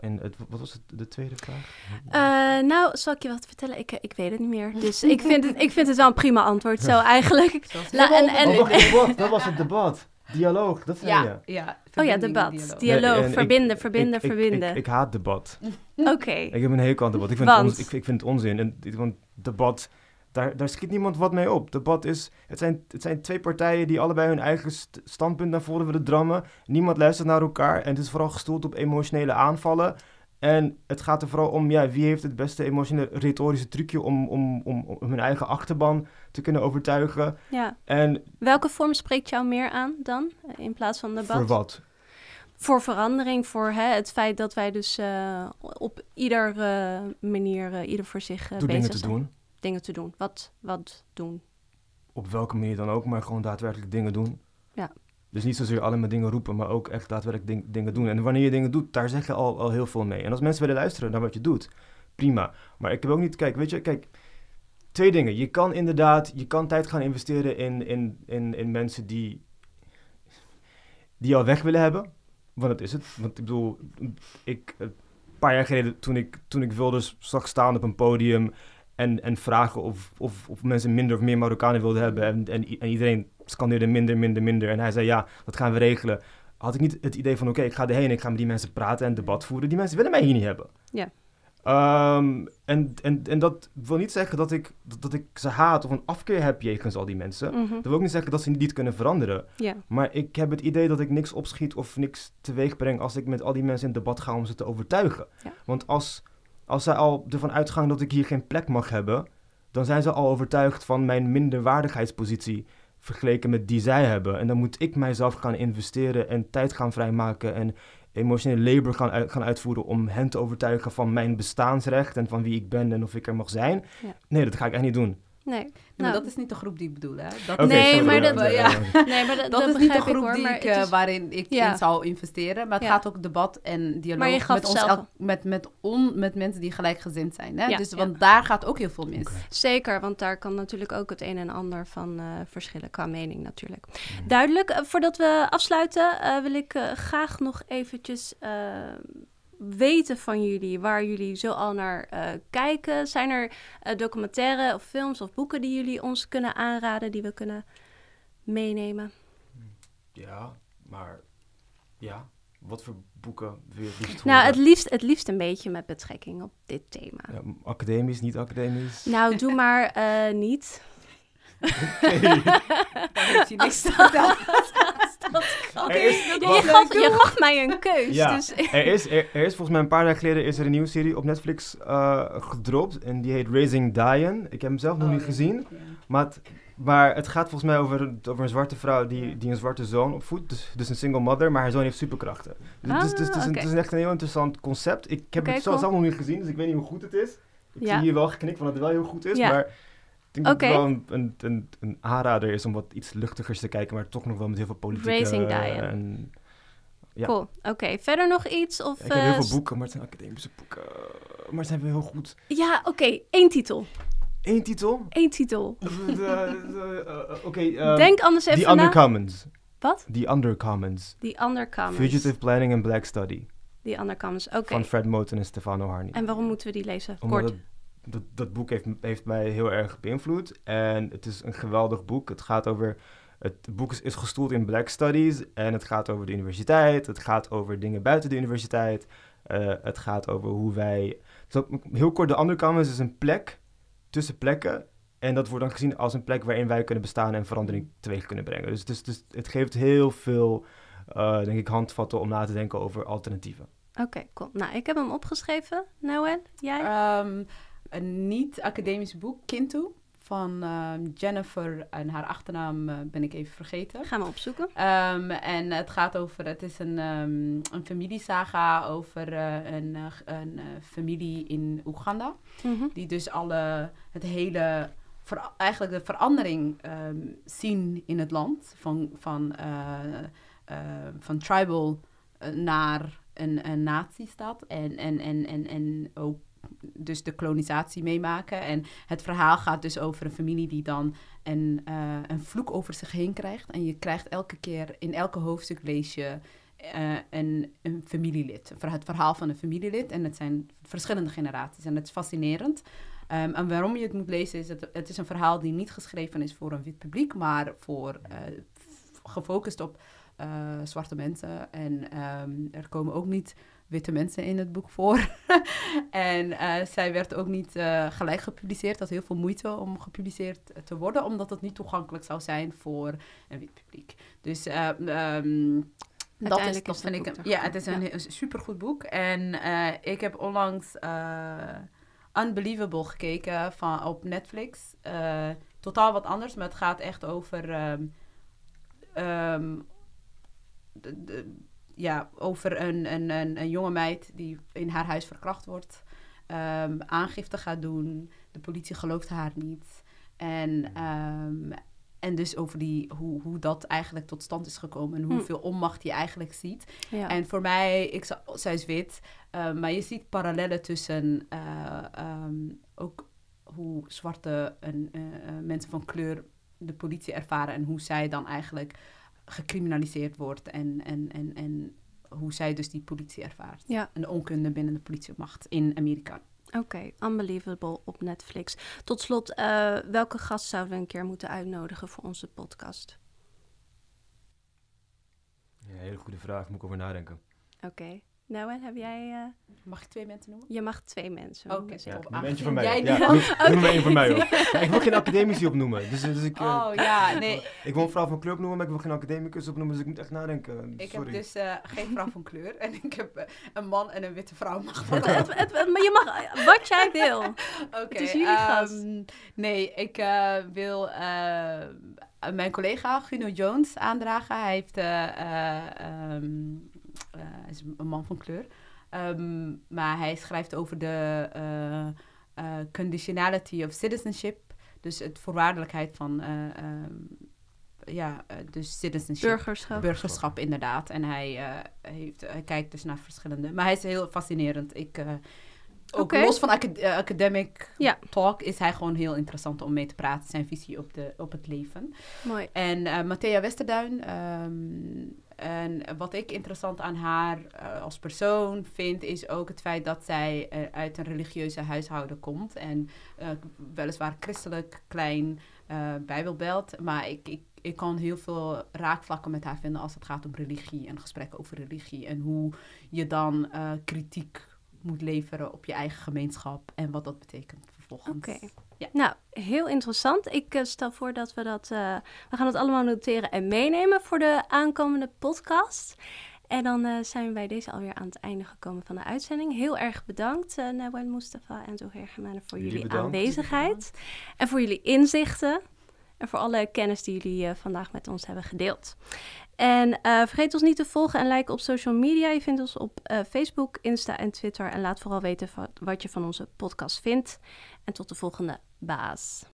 en het, wat was het, de tweede vraag? Uh, nou, zal ik je wat vertellen? Ik, ik weet het niet meer. Dus ik vind het, ik vind het wel een prima antwoord zo eigenlijk. La, en, en, oh, wacht, debat, dat was het debat. Dialoog, dat zei ja, je. Ja, oh ja, debat. Dialoog, dialoog nee, verbinden, ik, verbinden, ik, verbinden. Ik, ik, haat debat. Oké. Okay. Ik heb een hekel aan debat. Ik vind, Want? Het, onzin, ik, vind het onzin. En, want debat, daar, daar schiet niemand wat mee op. Debat is, het zijn, het zijn twee partijen die allebei hun eigen st standpunt naar voren willen drammen. Niemand luistert naar elkaar en het is vooral gestoeld op emotionele aanvallen. En het gaat er vooral om, ja, wie heeft het beste emotionele retorische trucje om, om, om, om hun eigen achterban te kunnen overtuigen. Ja. En Welke vorm spreekt jou meer aan dan, in plaats van debat? Voor wat? Voor verandering, voor hè, het feit dat wij dus uh, op ieder uh, manier, uh, ieder voor zich Door bezig dingen te doen. Dingen te doen. Wat, wat doen? Op welke manier dan ook, maar gewoon daadwerkelijk dingen doen. Ja. Dus niet zozeer alleen maar dingen roepen, maar ook echt daadwerkelijk ding, dingen doen. En wanneer je dingen doet, daar zeg je al, al heel veel mee. En als mensen willen luisteren naar wat je doet, prima. Maar ik heb ook niet, kijk, weet je, kijk, twee dingen. Je kan inderdaad, je kan tijd gaan investeren in, in, in, in mensen die, die al weg willen hebben. Want dat is het. Want ik bedoel, ik, een paar jaar geleden, toen ik, toen ik wilde, zag staan op een podium en, en vragen of, of, of mensen minder of meer Marokkanen wilden hebben. En, en, en iedereen scandeerde minder, minder, minder. En hij zei, ja, dat gaan we regelen. Had ik niet het idee van, oké, okay, ik ga erheen, ik ga met die mensen praten en debat voeren. Die mensen willen mij hier niet hebben. Ja. Um, en, en, en dat wil niet zeggen dat ik, dat, dat, ik ze haat of een afkeer heb jegens al die mensen. Mm -hmm. Dat wil ook niet zeggen dat ze niet kunnen veranderen. Maar ik heb het idee dat ik niks opschiet of niks teweeg breng als ik met al die mensen in debat ga om ze te overtuigen. Want als, als zij al ervan uitgaan dat ik hier geen plek mag hebben, dan zijn ze al overtuigd van mijn minderwaardigheidspositie vergeleken met die zij hebben. En dan moet ik mijzelf gaan investeren en tijd gaan vrijmaken en emotionele labor gaan, uit, gaan uitvoeren om hen te overtuigen van mijn bestaansrecht en van wie ik ben en of ik er mag zijn. Ja. Nee, dat ga ik echt niet doen. Nee. Nou, Nou, dat is niet de groep die ik bedoel, hè? Dat Oké, Nee, sorry, maar dat- ja, ja. ja. nee, maar dat, Dat, dat is niet de ik, groep hoor, die ik, eh, is- waarin ik Ja. in zou investeren. Maar het Ja. gaat ook debat en dialoog Maar je gaf met, ons met, met, on, met mensen die gelijkgezind zijn. Hè? Ja, dus, ja. Want daar gaat ook heel veel mis. Zeker, want daar kan natuurlijk ook het een en ander van eh, verschillen qua mening natuurlijk. Duidelijk. Eh, voordat we afsluiten eh, wil ik graag nog eventjes weten van jullie waar jullie zo al naar eh, kijken. Zijn er eh, documentaire of films of boeken die jullie ons kunnen aanraden, die we kunnen meenemen? Ja, maar ja, wat voor boeken wil je het liefst Nou, het liefst, het liefst een beetje met betrekking op dit thema. Ja, academisch, niet academisch? Nou, doe maar eh, niet. Heeft hij niks te vertellen. Oké, is- je, gaf, je gaf mij een keus. Ja, Dus, er is, er, er is volgens mij een paar dagen geleden is er een nieuwe serie op Netflix eh, gedropt. En die heet Raising Diane. Ik heb hem zelf nog Oh, niet ja. gezien. Ja. Maar het, maar het gaat volgens mij over, over een zwarte vrouw die, die een zwarte zoon opvoedt. Dus, dus een single mother, maar haar zoon heeft superkrachten. Dus, dus, dus, het, is een, Ah, het is echt een heel interessant concept. Ik heb Oké, het zelf, cool. zelf nog niet gezien, dus ik weet niet hoe goed het is. Ik Ja. zie hier wel geknikt van dat het wel heel goed is, Ja. maar... Ik denk dat het wel een, een, een, een aanrader is om wat iets luchtigers te kijken, maar toch nog wel met heel veel politiek. Raising Diane. En, ja. Cool. Oké, verder nog iets? Of, Ja, ik heb heel eh, veel boeken, maar het zijn academische boeken. Maar ze zijn wel heel goed. Ja, oké. één titel. Eén titel? Eén titel. De- de- eh, Oké, ehm, Denk anders The even na. Undercommons. Wat? The Undercommons. The Undercommons. Fugitive Planning and Black Study. The Undercommons, oké. Van Fred Moten en Stefano Harney. En waarom moeten we die lezen? Omdat Kort. het- dat, dat boek heeft, heeft mij heel erg beïnvloed. En het is een geweldig boek. Het gaat over... Het boek is, is gestoeld in Black Studies. En het gaat over de universiteit. Het gaat over dingen buiten de universiteit. Eh, het gaat over hoe wij... Heel kort, de Undercommons is een plek tussen plekken. En dat wordt dan gezien als een plek waarin wij kunnen bestaan en verandering teweeg kunnen brengen. Dus, dus, dus het geeft heel veel, eh, denk ik, handvatten om na te denken over alternatieven. Oké, cool. Nou, ik heb hem opgeschreven. Noël, jij? Ehm, een niet-academisch boek, Kintu, van ehm, Jennifer. En haar achternaam eh, ben ik even vergeten. Gaan we opzoeken. Ehm, en het gaat over, het is een, ehm een familiesaga over eh, een, eh, een familie in Oeganda. Mhm. Die dus alle, het hele, eigenlijk de verandering zien in het land. Van, van, van tribal naar een, een en, en, en, en, en ook dus de kolonisatie meemaken. En het verhaal gaat dus over een familie die dan een, uh, een vloek over zich heen krijgt. En je krijgt elke keer, in elke hoofdstuk lees je uh, een, een familielid. Het verhaal van een familielid. En het zijn verschillende generaties. En het is fascinerend. Um, en waarom je het moet lezen is, het, het is een verhaal die niet geschreven is voor een wit publiek, maar voor, uh, gefocust op zwarte mensen. En um, er komen ook niet witte mensen in het boek voor. en uh, zij werd ook niet uh, gelijk gepubliceerd. Dat heel veel moeite om gepubliceerd te worden, omdat het niet toegankelijk zou zijn voor een wit publiek. Dus um, dat is, dat vind ik. Ja, het is een, ja. supergoed boek. En uh, ik heb onlangs Unbelievable gekeken van, op Netflix. totaal wat anders, maar het gaat echt over. Um, um, de, de, ja, over een, een, een, een, jonge meid die in haar huis verkracht wordt. Um, aangifte gaat doen. De politie gelooft haar niet. En, um, en dus over die, hoe, hoe dat eigenlijk tot stand is gekomen. En hoeveel hm. onmacht je eigenlijk ziet. Ja. En voor mij, ik, zij is wit. Uh, maar je ziet parallellen tussen uh, um, ook hoe zwarte en, uh, mensen van kleur de politie ervaren. En hoe zij dan eigenlijk gecriminaliseerd wordt en, en, en, en hoe zij dus die politie ervaart. Ja. En de onkunde binnen de politiemacht in Amerika. Oké, okay, Unbelievable op Netflix. Tot slot, uh, welke gast zouden we een keer moeten uitnodigen voor onze podcast? Ja, hele goede vraag, moet ik over nadenken. Oké. Okay. Nou, en heb jij... Uh... Mag ik twee mensen noemen? Je mag twee mensen Oké, okay, ja, noem eentje van mij. Jij ja, noem, noem maar één van mij op. Ja, ik wil geen academici opnoemen. Dus, dus ik, uh, oh, ja, nee. Ik wil een vrouw van kleur opnoemen, maar ik wil geen academicus opnoemen, dus ik moet echt nadenken. Sorry. Ik heb dus uh, geen vrouw van kleur en ik heb uh, een man en een witte vrouw. Mag het, het, het, maar je mag wat jij wil. Oké. Okay, is jullie um. Nee, ik wil mijn collega Guno Jones aandragen. Hij heeft... Um, uh, hij is een man van kleur. Um, maar hij schrijft over de uh, uh, conditionality of citizenship. Dus het voorwaardelijkheid van um, ja, dus citizenship. Burgerschap. Burgerschap, inderdaad. En hij, heeft, hij kijkt dus naar verschillende... Maar hij is heel fascinerend. Ik, ook okay. los van acad academic ja. talk is hij gewoon heel interessant om mee te praten. Zijn visie op, de, op het leven. Mooi. En Matthea Westerduin... Um, en wat ik interessant aan haar uh, als persoon vind, is ook het feit dat zij uh, uit een religieuze huishouden komt. En uh, weliswaar christelijk, klein, bijbelbelt. Maar ik, ik, ik kan heel veel raakvlakken met haar vinden als het gaat om religie en gesprekken over religie. En hoe je dan kritiek moet leveren op je eigen gemeenschap en wat dat betekent vervolgens. Oké. Ja. Nou, heel interessant. Ik uh, stel voor dat we dat. Uh, we gaan het allemaal noteren en meenemen voor de aankomende podcast. En dan uh, zijn we bij deze alweer aan het einde gekomen van de uitzending. Heel erg bedankt, uh, Nawel Mustafa en Zoher Gemane, voor jullie, jullie aanwezigheid. En voor jullie inzichten. En voor alle kennis die jullie vandaag met ons hebben gedeeld. En uh, vergeet ons niet te volgen en liken op social media. Je vindt ons op uh, Facebook, Insta en Twitter. En laat vooral weten wat je van onze podcast vindt. En tot de volgende baas.